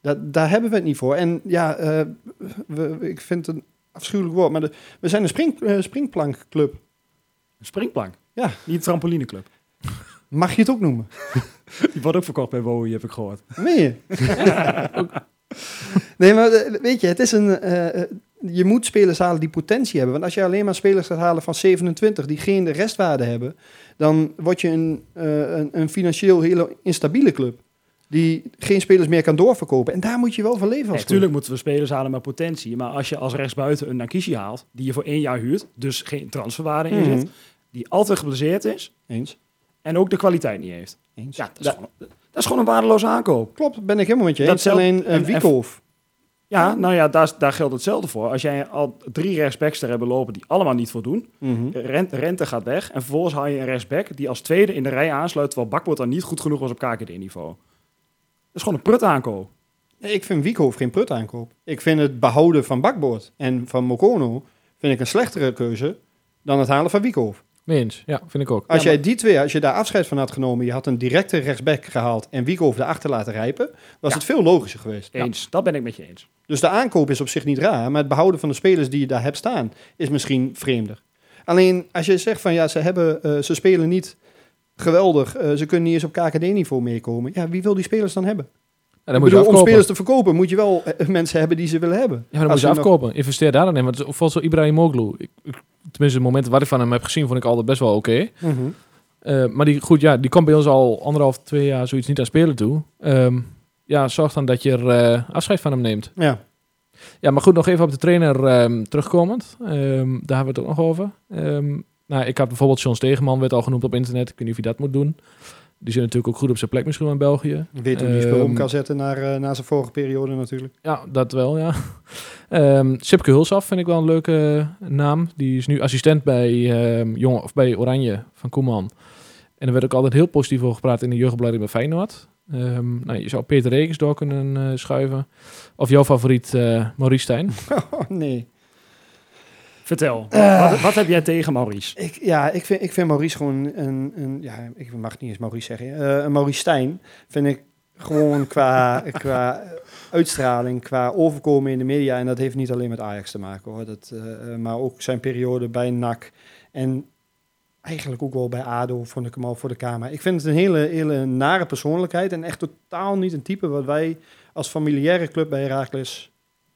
Dat, daar hebben we het niet voor. En ja, eh, we, ik vind het een afschuwelijk woord, maar de, we zijn een spring, eh, springplankclub. Een springplank. Ja. Niet een trampolineclub. Mag je het ook noemen? *laughs* Die wordt ook verkocht bij Wowie, heb ik gehoord. Meen je? *laughs* nee, maar weet je, het is een... je moet spelers halen die potentie hebben. Want als je alleen maar spelers gaat halen van 27 die geen restwaarde hebben, dan word je een, eh, een, een financieel hele instabiele club. Die geen spelers meer kan doorverkopen. En daar moet je wel van leven als. Natuurlijk moeten we spelers halen met potentie. Maar als je als rechtsbuiten een Nakishi haalt, die je voor één jaar huurt, dus geen transferwaarde in Mhm. die altijd geblesseerd is Eens. en ook de kwaliteit niet heeft. Eens. Ja, dat is, gewoon, dat is gewoon een waardeloze aankoop. Klopt, ben ik helemaal met je Dat eens. zelf- Alleen en- een Wiekhoff. Ja, nou ja, daar, daar geldt hetzelfde voor. Als jij al drie rechtsbacks er hebben lopen die allemaal niet voldoen, Mhm. Rente, Rente gaat weg en vervolgens haal je een rechtsback die als tweede in de rij aansluit, terwijl Bakboord dan niet goed genoeg was op KKD-niveau. Dat is gewoon een prut aankoop. Nee, ik vind Wiekhoff geen prut aankoop. Ik vind het behouden van Bakboord en van Mokono vind ik een slechtere keuze dan het halen van Wiekhoff. Mee eens. Ja, vind ik ook. Als Ja, jij die twee, als je daar afscheid van had genomen, je had een directe rechtsback gehaald en Wiekhoff erachter laten rijpen, was Ja. het veel logischer geweest. Eens, dat ben ik met je eens. Dus de aankoop is op zich niet raar, maar het behouden van de spelers die je daar hebt staan is misschien vreemder. Alleen als je zegt van ja, ze, hebben, eh, ze spelen niet geweldig, eh, ze kunnen niet eens op KKD-niveau meekomen. Ja, wie wil die spelers dan hebben? Ja, dan Ik moet je bedoel, om spelers te verkopen moet je wel eh, mensen hebben die ze willen hebben. Ja, maar dan moet je nog- afkopen. Investeer daar dan in. Want volgens zo Ibrahimoglu, ik, ik- tenminste de momenten wat ik van hem heb gezien, vond ik altijd best wel oké. Mhm. Eh, maar die, goed, ja, die komt bij ons al anderhalf, twee jaar zoiets niet aan spelen toe. Ehm, ja, zorg dan dat je er eh, afscheid van hem neemt. Ja, Ja, maar goed, nog even op de trainer ehm, terugkomend. Ehm, daar hebben we het ook nog over. Nou, ik had bijvoorbeeld John Stegeman, werd al genoemd op internet. Ik weet niet of je dat moet doen. Die zit natuurlijk ook goed op zijn plek misschien wel in België. weet hoe die spel om Ehm, kan zetten naar, eh, naar zijn vorige periode natuurlijk. Ja, dat wel, ja. *laughs* Ehm Sipke Hulsaf vind ik wel een leuke eh, naam. Die is nu assistent bij, Jong, of bij Oranje van Koeman. En er werd ook altijd heel positief over gepraat in de jeugdopleiding bij Feyenoord. Nou, je zou Peter Rekens door kunnen eh, schuiven. Of jouw favoriet eh Maurice Stijn. *laughs* Oh nee. Vertel, Eh. wat, wat heb jij tegen Maurice? Ik, ja, ik vind, ik vind Maurice gewoon een, een... Ja, ik mag niet eens Maurice zeggen. eh, een Maurice Stijn vind ik gewoon qua, *laughs* qua uitstraling, qua overkomen in de media. En dat heeft niet alleen met Ajax te maken hoor. Dat, eh, maar ook zijn periode bij NAC. En eigenlijk ook wel bij ADO vond ik hem al voor de Kamer. Ik vind het een hele, hele nare persoonlijkheid. En echt totaal niet een type wat wij als familiaire club bij Heracles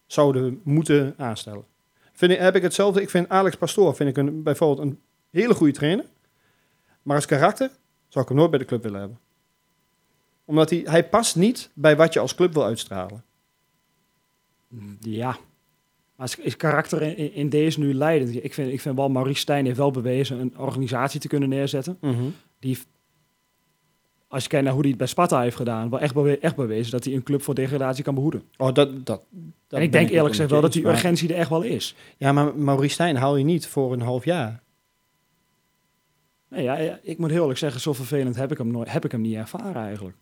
zouden moeten aanstellen. Vind ik, heb ik hetzelfde. Ik vind Alex Pastoor vind ik een, bijvoorbeeld een hele goede trainer. Maar als karakter zou ik hem nooit bij de club willen hebben. Omdat hij, hij past niet bij wat je als club wil uitstralen. Ja, maar is, karakter in, deze nu leidend? Ik vind, ik vind wel, Maurice Stijn heeft wel bewezen een organisatie te kunnen neerzetten. Die, heeft- als je kijkt naar hoe hij het bij Sparta heeft gedaan, wel echt, bewe- echt bewezen dat hij een club voor degradatie kan behoeden. Oh, dat, dat, dat en ik denk eerlijk gezegd wel dat die maar- urgentie er echt wel is. Ja, maar Maurice Stijn haal je niet voor een half jaar. Nee, ja, ik moet heel eerlijk zeggen, zo vervelend heb ik hem, nooit, heb ik hem niet ervaren eigenlijk.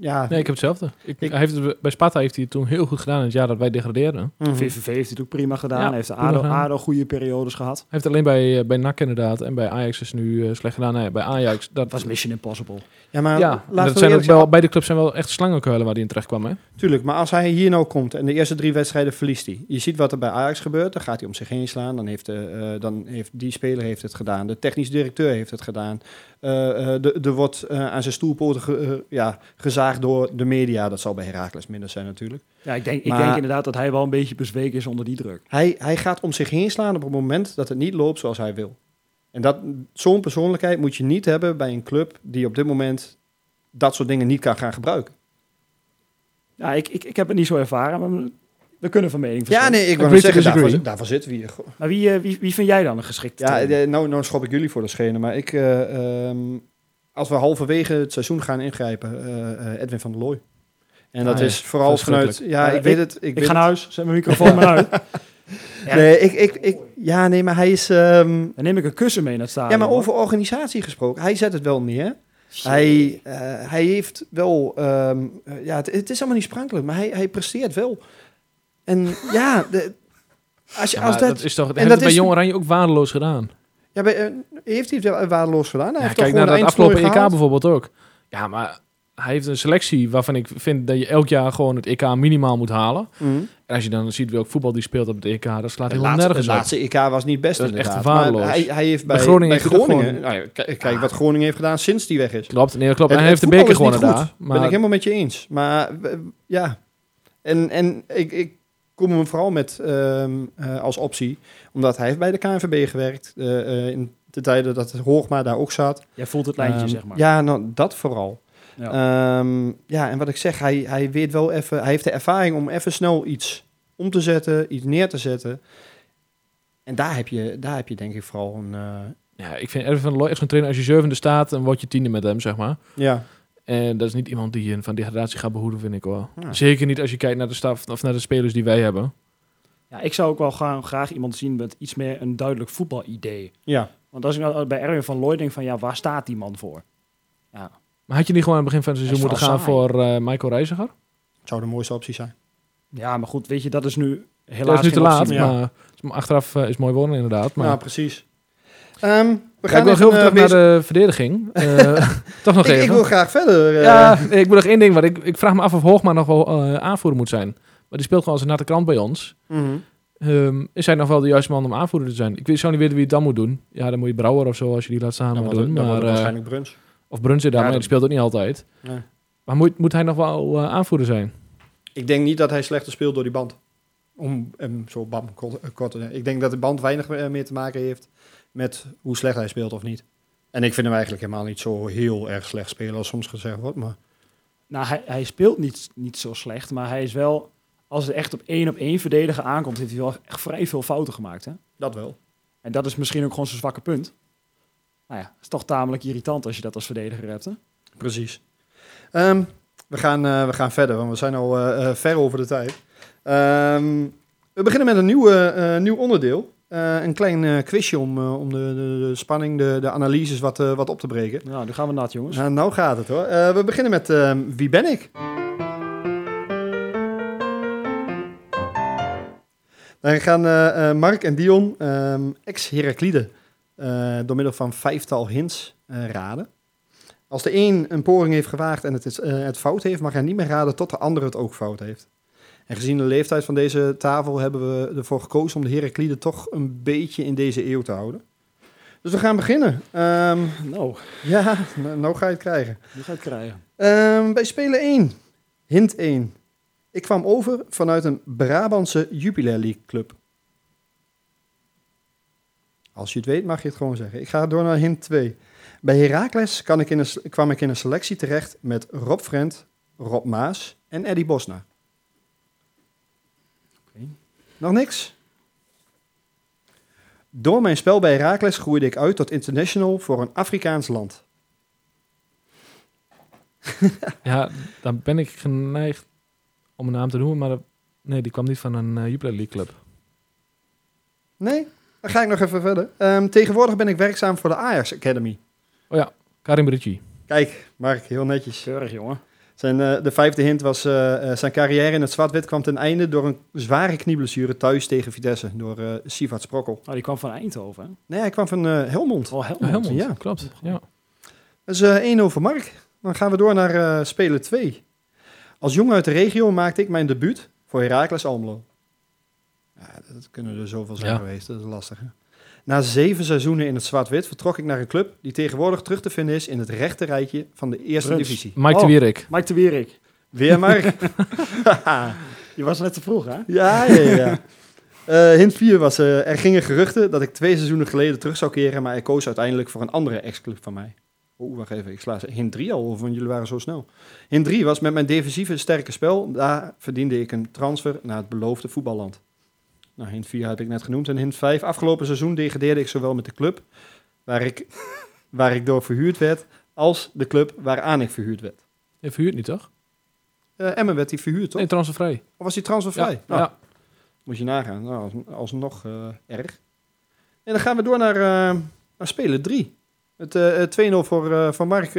Ja, Nee, ik heb hetzelfde. Ik, Ik- hij heeft het, bij Sparta heeft hij het toen heel goed gedaan in het jaar dat wij degradeerden. Hij Mhm. VVV heeft het ook prima gedaan. Ja, Hij heeft de ADO, gedaan. ADO goede periodes gehad. heeft alleen bij, eh, bij NAC inderdaad en bij Ajax is nu eh, slecht gedaan. Nee, bij Ajax, dat Het was Mission Impossible. ja, maar ja, laten dat we zijn ook wel, beide clubs zijn wel echt slangenkuilen waar hij in terecht kwam. Hè? Tuurlijk, maar als hij hier nou komt en de eerste drie wedstrijden verliest hij. Je ziet wat er bij Ajax gebeurt. Dan gaat hij om zich heen slaan. Dan heeft, de, eh, dan heeft die speler heeft het gedaan. De technisch directeur heeft het gedaan. Eh, eh, de- er wordt eh, aan zijn stoelpoten ge- eh, ja, gezaagd door de media. Dat zal bij Heracles minder zijn natuurlijk. Ja, ik denk, ik denk inderdaad dat hij wel een beetje bezweken is onder die druk. Hij, hij gaat om zich heen slaan op het moment dat het niet loopt zoals hij wil. En dat, zo'n persoonlijkheid moet je niet hebben bij een club die op dit moment dat soort dingen niet kan gaan gebruiken. Ja, ik, ik, ik heb het niet zo ervaren, maar we kunnen van mening Ja, verschillen. nee, ik wil zeggen, daarvoor, daarvoor zitten we hier. Maar wie, eh, wie, wie vind jij dan een geschikte Ja, trainer? eh, nou, nou schop ik jullie voor de schenen. Maar ik, eh, ehm, als we halverwege het seizoen gaan ingrijpen, eh, eh, Edwin van der Looy. En dat Ah, ja. is vooral vanuit... Ja, Ja, ik weet het. Ik, Ik weet ga naar huis, zet mijn microfoon maar uit. *laughs* Ja. Nee, ik, ik, ik, ja, nee, maar hij is... ehm, Dan neem ik een kussen mee naar het stadion. ja, maar over organisatie gesproken. Hij zet het wel neer. Hij, eh, hij heeft wel... ehm, eh, ja, het, het is allemaal niet sprankelijk, maar hij, hij presteert wel. En ja, de, als, je, Ja, als dat... dat is toch, en heeft dat het bij is- Jong Oranje ook waardeloos gedaan. Ja, bij, eh, heeft hij het wel waardeloos gedaan? Hij Ja, heeft kijk naar de dat afgelopen EK gehaald? bijvoorbeeld ook. Ja, maar hij heeft een selectie waarvan ik vind dat je elk jaar gewoon het EK minimaal moet halen. Mhm. En als je dan ziet welk voetbal die speelt op het EK, dat slaat helemaal laatste, nergens de op. laatste EK was niet best Dat is echt inderdaad. Maar waardeloos. hij, hij heeft bij, Bij Groningen bij het. Nou ja, kijk, wat Groningen heeft gedaan sinds die weg is. Klopt, nee, klopt. En Het- hij heeft de het beker gewonnen daar. Maar Ben ik helemaal met je eens. Maar ja, en, en ik, ik kom hem vooral met ehm, eh, als optie. Omdat hij heeft bij de KNVB gewerkt. eh, eh, in de tijden dat Hoogma daar ook zat. Jij voelt het lijntje, Ehm, zeg maar. Ja, nou, dat vooral. Ja. Ehm, ja, en wat ik zeg, hij, hij weet wel even, hij heeft de ervaring om even snel iets om te zetten, iets neer te zetten. En daar heb je, daar heb je denk ik vooral een, eh, Ja, ik vind Erwin van Looy echt zo'n trainer. Als je zevende staat, dan word je tiende met hem, zeg maar. Ja. En dat is niet iemand die je van degradatie gaat behoeden, vind ik wel. Ja. Zeker niet als je kijkt naar de staf of naar de spelers die wij hebben. Ja, ik zou ook wel gaan, graag iemand zien met iets meer een duidelijk voetbalidee. Ja. Want als ik nou bij Erwin van Looy denk van, ja, waar staat die man voor? Ja, Maar had je niet gewoon aan het begin van het seizoen moeten gaan voor eh, Michael Reiziger? Zou de mooiste optie zijn. ja maar goed, weet je, dat is nu helaas Dat is nu te laat, optie meer. ja. maar achteraf eh, is mooi worden inderdaad. Maar Ja, precies. Ehm, we Ja, gaan ik wil heel veel eh, terug naar de verdediging. *laughs* Eh, toch nog ik, even. ik wil graag verder. eh. Ja, ik wil nog één ding. Want ik, ik vraag me af of Hoogma nog wel eh, aanvoerder moet zijn. Maar die speelt gewoon als een natte krant bij ons. Mhm. Ehm, is hij nog wel de juiste man om aanvoerder te zijn? Ik weet, zou niet weten wie het dan moet doen. Ja, dan moet je Brouwer of zo als je die laat staan Dan moet wordt doen. het- dan Maar, eh, waarschijnlijk Bruns. of Bruns daar, Ja, maar dat- die speelt ook niet altijd. Nee. Maar moet, moet hij nog wel aanvoerder zijn? Ik denk niet dat hij slechter speelt door die band. Om hem zo bam kort kort Ik denk dat de band weinig meer te maken heeft met hoe slecht hij speelt of niet. En ik vind hem eigenlijk helemaal niet zo heel erg slecht spelen als soms gezegd wordt. Maar Nou, hij, hij speelt niet, niet zo slecht, maar hij is wel... Als het echt op één op één verdedigen aankomt, heeft hij wel echt vrij veel fouten gemaakt. Hè? dat wel. En dat is misschien ook gewoon zijn zwakke punt. Nou ja, is toch tamelijk irritant als je dat als verdediger hebt. Hè? Precies. Ehm, we, gaan, eh, we gaan verder, want we zijn al eh, eh, ver over de tijd. Ehm, we beginnen met een nieuw, nieuw onderdeel. Eh, een klein eh, quizje om, eh, om de, de, de spanning, de, de analyses wat, wat op te breken. Nou, nu gaan we nat, jongens. Nou, nou gaat het hoor. We beginnen met Wie ben ik? Dan gaan Mark en Dion, ehm, ex-Heraklide, eh, door middel van vijftal hints raden. Als de een een poging heeft gewaagd en het, is, het fout heeft, mag hij niet meer raden tot de ander het ook fout heeft. En gezien de leeftijd van deze tafel hebben we ervoor gekozen om de Heraklide toch een beetje in deze eeuw te houden. Dus we gaan beginnen. Ehm, Nou, ja, nou, nou ga je het krijgen. nu ga ik het krijgen. Ehm, bij Spelen 1. Hint 1. Ik kwam over vanuit een Brabantse Jupiler League club. Als je het weet, mag je het gewoon zeggen. Ik ga door naar hint 2. Bij Heracles kan ik in een, kwam ik in een selectie terecht met Rob Frent, Rob Maas en Eddie Bosna. Nog niks? Door mijn spel bij Heracles groeide ik uit tot international voor een Afrikaans land. *laughs* Ja, dan ben ik geneigd om een naam te noemen. Maar dat- nee, die kwam niet van een uh, Jupiler League club. Nee? Dan ga ik nog even verder. Ehm, tegenwoordig ben ik werkzaam voor de Ajax Academy. Karim Ricci. Kijk, Mark, heel netjes. Keurig, jongen. Zijn, eh, de vijfde hint was, eh, eh, zijn carrière in het zwart-wit kwam ten einde door een zware knieblessure thuis tegen Vitesse, door eh Sivat Sprokkel. Oh, die kwam van Eindhoven, hè? Nee, hij kwam van eh, Helmond. Oh, Helmond. Helmond, ja. klopt. Ja. Dat is eh 1-0 voor Mark. Dan gaan we door naar eh speler 2. Als jongen uit de regio maakte ik mijn debuut voor Heracles Almelo. Ja, dat kunnen er zoveel zijn Ja. geweest, dat is lastig. Hè? Na zeven seizoenen in het zwart-wit vertrok ik naar een club die tegenwoordig terug te vinden is in het rechte rijtje van de eerste Bruns. divisie. Mike Oh. de Wierik. Mike de Wierik. Weer Mark. *laughs* Je was net te vroeg, hè? Ja, ja, ja. Eh, hint 4 was, eh, er gingen geruchten dat ik twee seizoenen geleden terug zou keren, maar ik koos uiteindelijk voor een andere ex-club van mij. Oeh, wacht even, ik sla ze- hint 3 al want jullie waren zo snel. Hint 3 was met mijn defensieve sterke spel, daar verdiende ik een transfer naar het beloofde voetballand. Nou, hint 4 heb ik net genoemd. En hint 5, afgelopen seizoen degradeerde ik zowel met de club waar ik, *laughs* waar ik door verhuurd werd, als de club waaraan ik verhuurd werd. Je verhuurt niet, toch? Eh Emmen werd die verhuurd, toch? Nee, transfervrij. Of was die transfervrij? Ja, Nou, ja. Moet je nagaan. Nou, als, alsnog eh erg. En dan gaan we door naar, eh naar speler 3. Het eh, eh, 2-0 voor, eh voor Mark.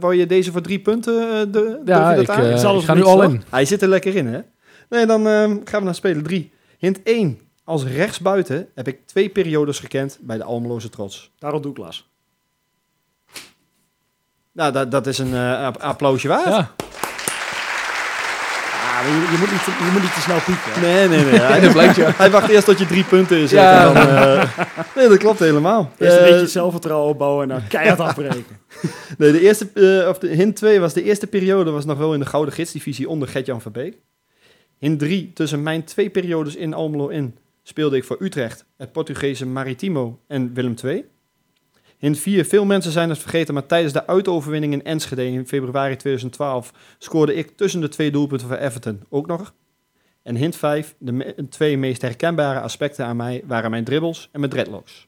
Wou je deze voor drie punten? de, Ja, je ik, dat aan? Ik zal ik het ga nu al in. Hij zit er lekker in, hè? Nee, dan gaan we naar speler 3. Hint 1. Als rechtsbuiten heb ik twee periodes gekend bij de Almeloze Trots. Daarom Douglas. Nou, dat, dat is een eh, app- applausje waard. Ja, Ah, je, je, moet niet, te- je moet niet te snel pieken. hè? Nee, nee, nee. *laughs* Hij, dat blijkt ja. hij wacht eerst tot je drie punten is. Ja. En dan, eh, nee, dat klopt helemaal. Eerst een Eh, beetje het zelfvertrouwen opbouwen en dan keihard afbreken. *laughs* Nee, de eerste, of de hint 2 was de eerste periode was nog wel in de Gouden Gidsdivisie onder Gert-Jan Verbeek. Hint 3, tussen mijn twee periodes in Almelo in, speelde ik voor Utrecht, het Portugese Maritimo en Willem II. Hint 4, veel mensen zijn het vergeten, maar tijdens de uitoverwinning in Enschede in februari 2012 scoorde ik tussen de twee doelpunten voor Everton ook nog. En hint 5, de me- twee meest herkenbare aspecten aan mij waren mijn dribbles en mijn dreadlocks.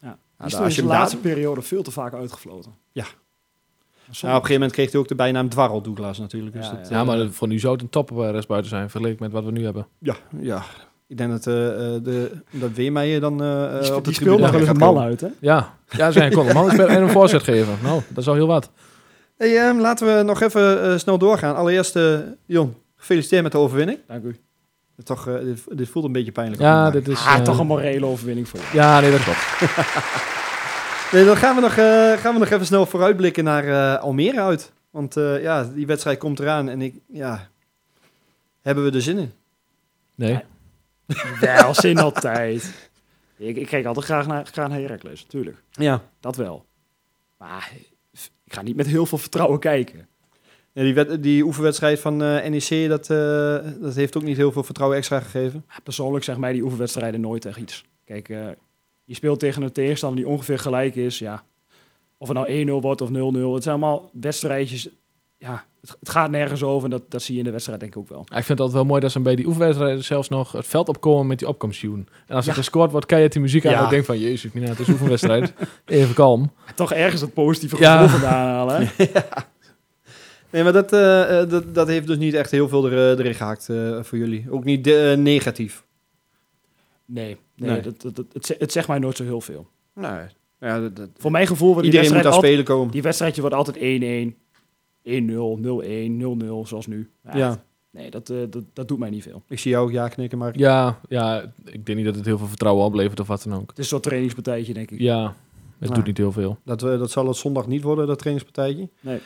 Ja. Die is Ja, toen als in je de laatste periode veel te vaak uitgefloten. Ja. Nou, op een gegeven moment kreeg hij ook de bijnaam Dwarrel Douglas natuurlijk. Dus Ja, dat, Ja, maar voor nu zou het een top rechtsbuiten zijn, vergeleken met wat we nu hebben. ja, ja. Ik denk dat, eh, eh, de, dat Weermeijer dan eh, Die, eh, op de die speelt tribune nog wel eens gaat een man uit, hè? Ja, ja zijn kon een man spelen en een voorzet geven. Nou, dat is al heel wat. Hey, ehm, laten we nog even eh, snel doorgaan. Allereerst, Jon, gefeliciteerd met de overwinning. Dank u. Toch, eh, dit, dit voelt een beetje pijnlijk. Ja, dit is... ah, eh, toch een morele overwinning voor je. Ja, nee, dat klopt. *laughs* Nee, dan gaan we, nog, eh, gaan we nog even snel vooruitblikken naar eh, Almere uit. Want eh, ja, die wedstrijd komt eraan en ik, ja, hebben we er zin in? Nee. Wel, zin altijd. Ik, ik kijk altijd graag naar, graag naar Heracles, natuurlijk. Ja. Dat wel. Maar ik ga niet met heel veel vertrouwen kijken. ja die, die oefenwedstrijd van eh, NEC, dat, eh, dat heeft ook niet heel veel vertrouwen extra gegeven. Ja, Persoonlijk zeg mij die oefenwedstrijden nooit echt iets. Kijk, eh, je speelt tegen een tegenstander die ongeveer gelijk is. Ja. Of het nou 1-0 wordt of 0-0. Het zijn allemaal wedstrijdjes. Ja, het, het gaat nergens over. En dat, dat zie je in de wedstrijd denk ik ook wel. Ja, Ik vind het altijd wel mooi dat ze bij die oefenwedstrijden zelfs nog het veld opkomen met die opkomstjoen. En als er Ja. gescoord wordt, keihard die muziek aan. Ja. En ik denk van, jezus, mina, het is een oefenwedstrijd. *laughs* Even kalm. Toch ergens het positieve Ja. gevoel vandaan halen. Hè? *laughs* Nee, maar dat, eh, eh, dat, dat heeft dus niet echt heel veel er, erin gehakt eh, voor jullie. Ook niet eh, negatief. Nee, nee, Nee. Dat, dat, dat- het, ze- het zegt mij nooit zo heel veel. Nee. Ja, dat, dat- Voor mijn gevoel wordt die iedereen moet wedstrijd, altijd, spelen komen. die wedstrijdje wordt altijd 1-1, 1-0, 0-1, 0-0, zoals nu. Ja, Ja, Nee, dat, eh, dat, dat doet mij niet veel. ik zie jou ook ja knikken, maar Ja, ja, ik denk niet dat het heel veel vertrouwen oplevert of wat dan ook. Het is zo'n trainingspartijtje, denk ik. Ja, het doet niet heel veel. dat, dat zal het zondag niet worden, dat trainingspartijtje. Nee.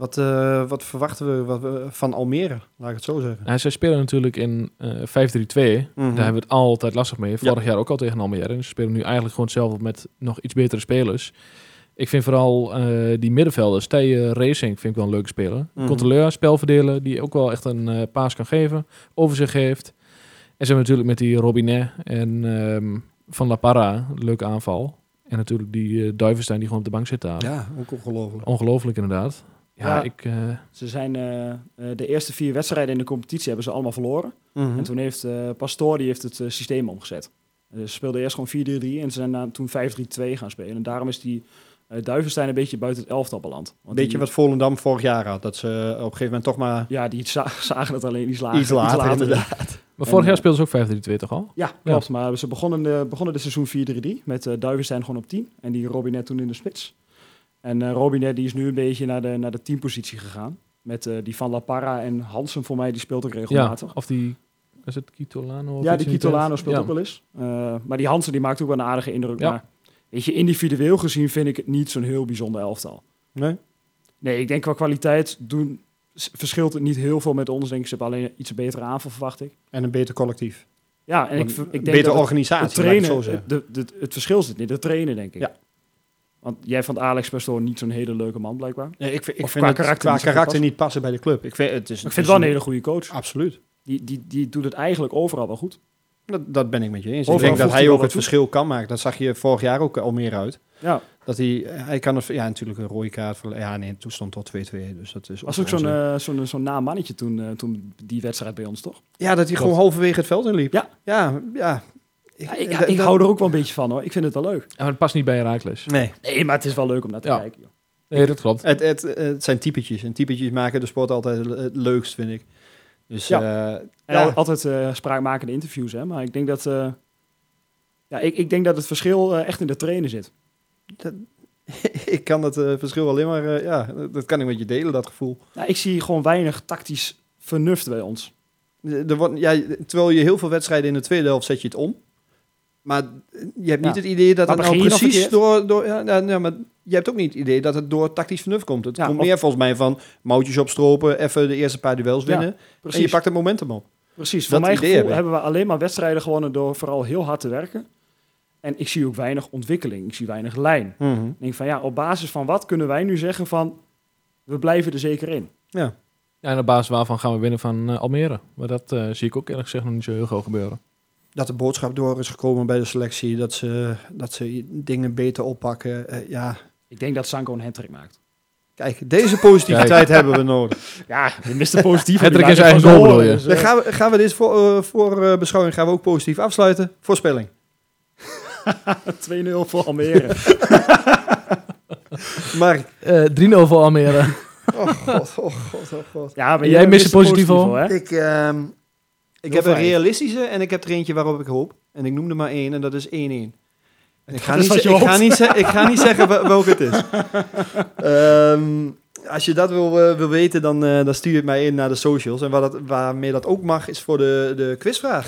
Wat, eh, wat verwachten we wat, we van Almere, laat ik het zo zeggen. Nou, zij spelen natuurlijk in eh 5-3-2. Mhm. Daar hebben we het altijd lastig mee. Vorig jaar ook al tegen Almere. En ze spelen nu eigenlijk gewoon hetzelfde met nog iets betere spelers. Ik vind vooral eh, die middenvelders, Tije Racing, vind ik wel een leuke speler. Mhm. Controleur, spelverdeler, die ook wel echt een paas kan geven. Overzicht heeft. En ze hebben natuurlijk met die Robinet en ehm, Van La Parra, een leuke aanval. En natuurlijk die Duivenstein die gewoon op de bank zit daar. Ja, ook ongelooflijk. Ongelooflijk inderdaad. Ja, Ja. ik... eh, Ze zijn eh, eh, de eerste vier wedstrijden in de competitie hebben ze allemaal verloren. Mhm. En toen heeft eh Pastoor die heeft het systeem omgezet. Ze speelden eerst gewoon 4-3-3 en ze zijn toen 5-3-2 gaan spelen. En daarom is die Duivenstein een beetje buiten het elftal beland. Want Beetje die, wat Volendam vorig jaar had. Dat ze op een gegeven moment toch maar Ja, die za- *laughs* zagen het alleen iets later. iets later, inderdaad. maar En, vorig jaar speelden ze ook 5-3-2 toch al? Ja, klopt. Maar ze begonnen de, begonnen de seizoen 4-3-3 met Duivenstein gewoon op 10 en die Robinet toen in de spits. En eh Robinet die is nu een beetje naar de, naar de teampositie gegaan. Met eh, die van La Parra en Hansen voor mij, die speelt ook Ja, regelmatig. of die... Is het Kitolano? of Ja, die Kitolano speelt Ja. ook wel eens. Eh, maar die Hansen die maakt ook wel een aardige indruk. Ja. Maar weet je, individueel gezien vind ik het niet zo'n heel bijzonder elftal. Nee? Nee, ik denk qua kwaliteit doen, verschilt het niet heel veel met ons. Denk ik, ze hebben alleen iets betere aanval, verwacht ik. En een beter collectief. Ja, en ik, ik denk betere dat het, organisatie, het ik het trainen, zo zeggen. de, de, het verschil zit niet, het trainen denk ik. Ja. Want jij vond Alex Pastoor niet zo'n hele leuke man, blijkbaar. Nee, ik ik Of vind qua karakter qua niet karakter passen. niet passen bij de club. Ik vind, het is, ik vind het wel een hele goede coach. Absoluut. Die, die, die doet het eigenlijk overal wel goed. Dat, dat ben ik met je eens. Overal ik denk dat hij ook het toe. verschil kan maken. Dat zag je vorig jaar ook al meer uit. Ja, Dat hij, hij kan het, ja natuurlijk een rode kaart. Voor, ja nee, toen stond tot 2-2. Dus dat is was ook zo'n onzin. eh, zo'n zo'n naam mannetje toen, eh, toen die wedstrijd bij ons, toch? Ja, dat hij gewoon halverwege het veld inliep. Ja. Ja, ja. Ja, ik, dat- ik dat- hou er ook wel een beetje van hoor. Ik vind het wel leuk. Maar het past niet bij Herakles. Nee, Nee, maar het is wel leuk om naar te Ja. kijken. joh. Nee, dat klopt. het, het, het zijn typetjes. En typetjes maken de sport altijd het leukst, vind ik. Dus Ja. ja, En ja. al- altijd eh spraakmakende interviews, hè. Maar ik denk dat, eh, ja, ik, ik denk dat het verschil eh, echt in de trainen zit. *laughs* ik kan dat eh, verschil alleen maar, eh, ja, dat kan ik met je delen, dat gevoel. Nou, ik zie gewoon weinig tactisch vernuft bij ons. Er wordt, ja, terwijl je heel veel wedstrijden in de tweede helft zet je het om. Maar je hebt niet Ja. het idee dat Maar het nou precies door... door ja, nou, nou, maar je hebt ook niet het idee dat het door tactisch vernuft komt. Het Ja, komt meer volgens mij van mouwtjes opstropen, even de eerste paar duels Ja, winnen. Precies. En je pakt het momentum op. Precies. dat Voor mijn idee gevoel hebben. hebben we alleen maar wedstrijden gewonnen door vooral heel hard te werken. En ik zie ook weinig ontwikkeling. Ik zie weinig lijn. Ik denk van ja, op basis van wat kunnen wij nu zeggen van we blijven er zeker in. Ja. Ja, en op basis waarvan gaan we winnen van eh, Almere. Maar dat eh, zie ik ook eerlijk gezegd nog niet zo heel gauw gebeuren. Dat de boodschap door is gekomen bij de selectie. Dat ze, dat ze dingen beter oppakken. Eh, ja, Ik denk dat Sanko een hattrick maakt. kijk, deze positiviteit hebben we nodig. *laughs* Ja, de Mr. Positief. Hattrick in zijn eigen goal, bedoel je? Dan gaan we, gaan we dit voor, eh, voor eh, beschouwing gaan we ook positief afsluiten. Voorspelling. *laughs* 2-0 voor Almere. *laughs* Mark. Eh 3-0 voor Almere. Oh god, oh god, oh god. Ja, maar Jij jij mist positieve, hè? Ik, ehm, ik heb een realistische en ik heb er eentje waarop ik hoop. En ik noem er maar één en dat is 1-1. En ik ga, *laughs* niet, ik, ga hoopt. niet ze- ik ga niet zeggen wel- welke het is. *laughs* Ehm, als je dat wil, eh, wil weten, dan, eh, dan stuur je het mij in naar de socials. En waar dat, waarmee dat ook mag, is voor de, de quizvraag.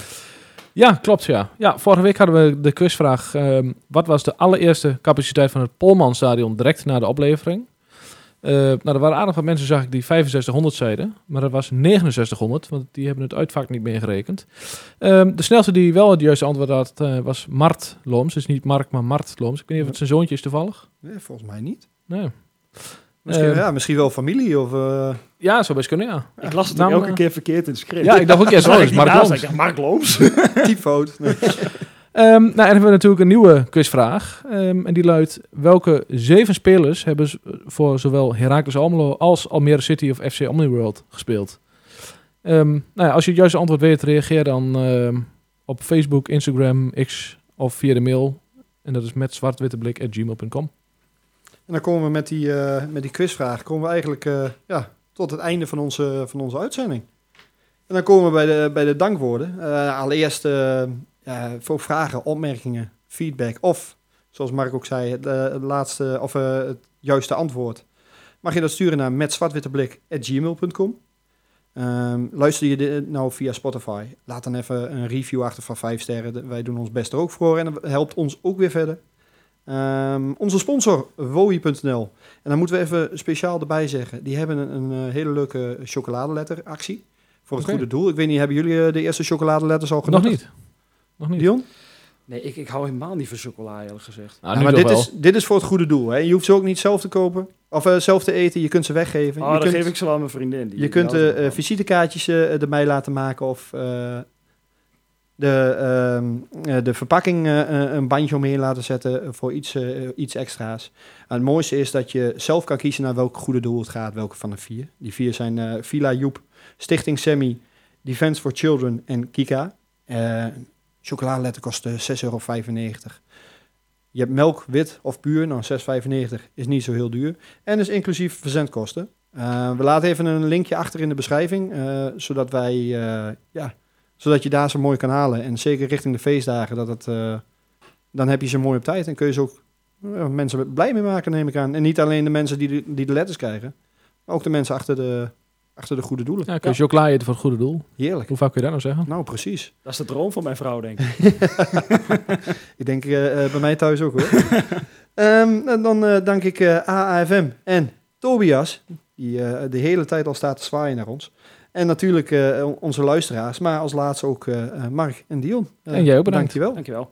Ja, klopt ja. Ja, vorige week hadden we de quizvraag. ehm, wat was de allereerste capaciteit van het Polmanstadion direct na de oplevering? Eh, nou, er waren aardig wat mensen, zag ik, die 6500 zeiden. Maar dat was 6900, want die hebben het uitvak niet meegerekend. Ehm, de snelste die wel het juiste antwoord had, eh, was Mart Looms. Dus niet Mark, maar Mart Looms. Ik weet niet of het zijn zoontje is toevallig. Nee, volgens mij niet. Nee. Misschien, Eh, ja, misschien wel familie of... eh, Ja, zou best kunnen, ja. Ik las het Naam, ook elke keer verkeerd in het script. Ja, ik dacht ook oh, dat is Ik Mark Looms. Mark Looms? typfout. Nee. Ehm, nou, en hebben we natuurlijk een nieuwe quizvraag. Ehm, en die luidt: welke zeven spelers hebben voor zowel Heracles Almelo als Almere City of FC Omniworld gespeeld? Ehm, nou als je het juiste antwoord weet, reageer dan op Facebook, Instagram, X of via de mail. En dat is met zwartwitteblik.gmail.com. En dan komen we met die, eh, met die quizvraag komen we eigenlijk eh, ja, tot het einde van onze, van onze uitzending. En dan komen we bij de, bij de dankwoorden. Eh, allereerst eh, voor vragen, opmerkingen, feedback of, zoals Mark ook zei, het, eh, het laatste of eh, het juiste antwoord. Mag je dat sturen naar metzwartwitteblik.gmail.com. Ehm luister je dit nou via Spotify? Laat dan even een review achter van 5 sterren. Wij doen ons best er ook voor en dat helpt ons ook weer verder. Ehm, onze sponsor, Wowie.nl. En dan moeten we even speciaal erbij zeggen. Die hebben een, een hele leuke chocoladeletteractie. Voor het Oké. goede doel. Ik weet niet, hebben jullie de eerste chocoladeletters al Nog genoemd? niet. Nog niet. Dion? Nee, ik, ik hou helemaal niet van chocola, eerlijk gezegd. Nou, Ja, maar dit wel. is, dit is voor het goede doel. Hè? Je hoeft ze ook niet zelf te kopen. Of eh, zelf te eten. Je kunt ze weggeven. Oh, je dan kunt, geef ik ze wel aan mijn vriendin. Die je kunt eh, eh, visitekaartjes ermee laten maken. Of eh, de, ehm, eh, de verpakking een bandje omheen laten zetten voor iets, iets extra's. En het mooiste is dat je zelf kan kiezen naar welk goede doel het gaat. Welke van de vier. Die vier zijn eh, Villa Joep, Stichting Semi, Defense for Children en Kika. Chocoladeletter kost eh, 6,95 euro. Je hebt melk, wit of puur. Nou, 6,95 is niet zo heel duur. En is inclusief verzendkosten. Eh, we laten even een linkje achter in de beschrijving. eh, zodat wij, eh, ja, zodat je daar ze mooi kan halen. En zeker richting de feestdagen, dat het, dan heb je ze mooi op tijd. En kun je ze ook mensen blij mee maken, neem ik aan. En niet alleen de mensen die de, die de letters krijgen. Maar ook de mensen achter de, achter de goede doelen. Ja, kun je chocola eten voor het goede doel. Heerlijk. Hoe vaak kun je dat nou zeggen? Nou, precies. Dat is de droom van mijn vrouw, denk ik. *laughs* Ik denk eh, eh, bij mij thuis ook hoor. *laughs* Ehm, en dan eh, dank ik eh, AAFM en Tobias, die eh, de hele tijd al staat te zwaaien naar ons. En natuurlijk eh, onze luisteraars, maar als laatste ook Mark en Dion. En jij ook bedankt. Dankjewel. Dankjewel.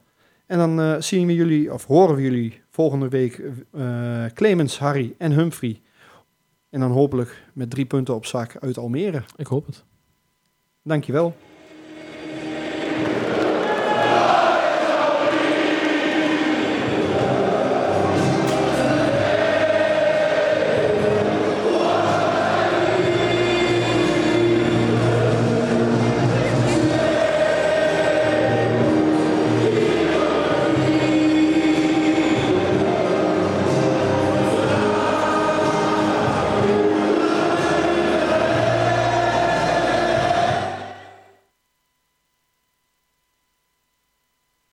En dan eh, zien we jullie, of horen we jullie volgende week eh, Clemens, Harry en Humphrey. En dan hopelijk met drie punten op zak uit Almere. Ik hoop het. Dankjewel.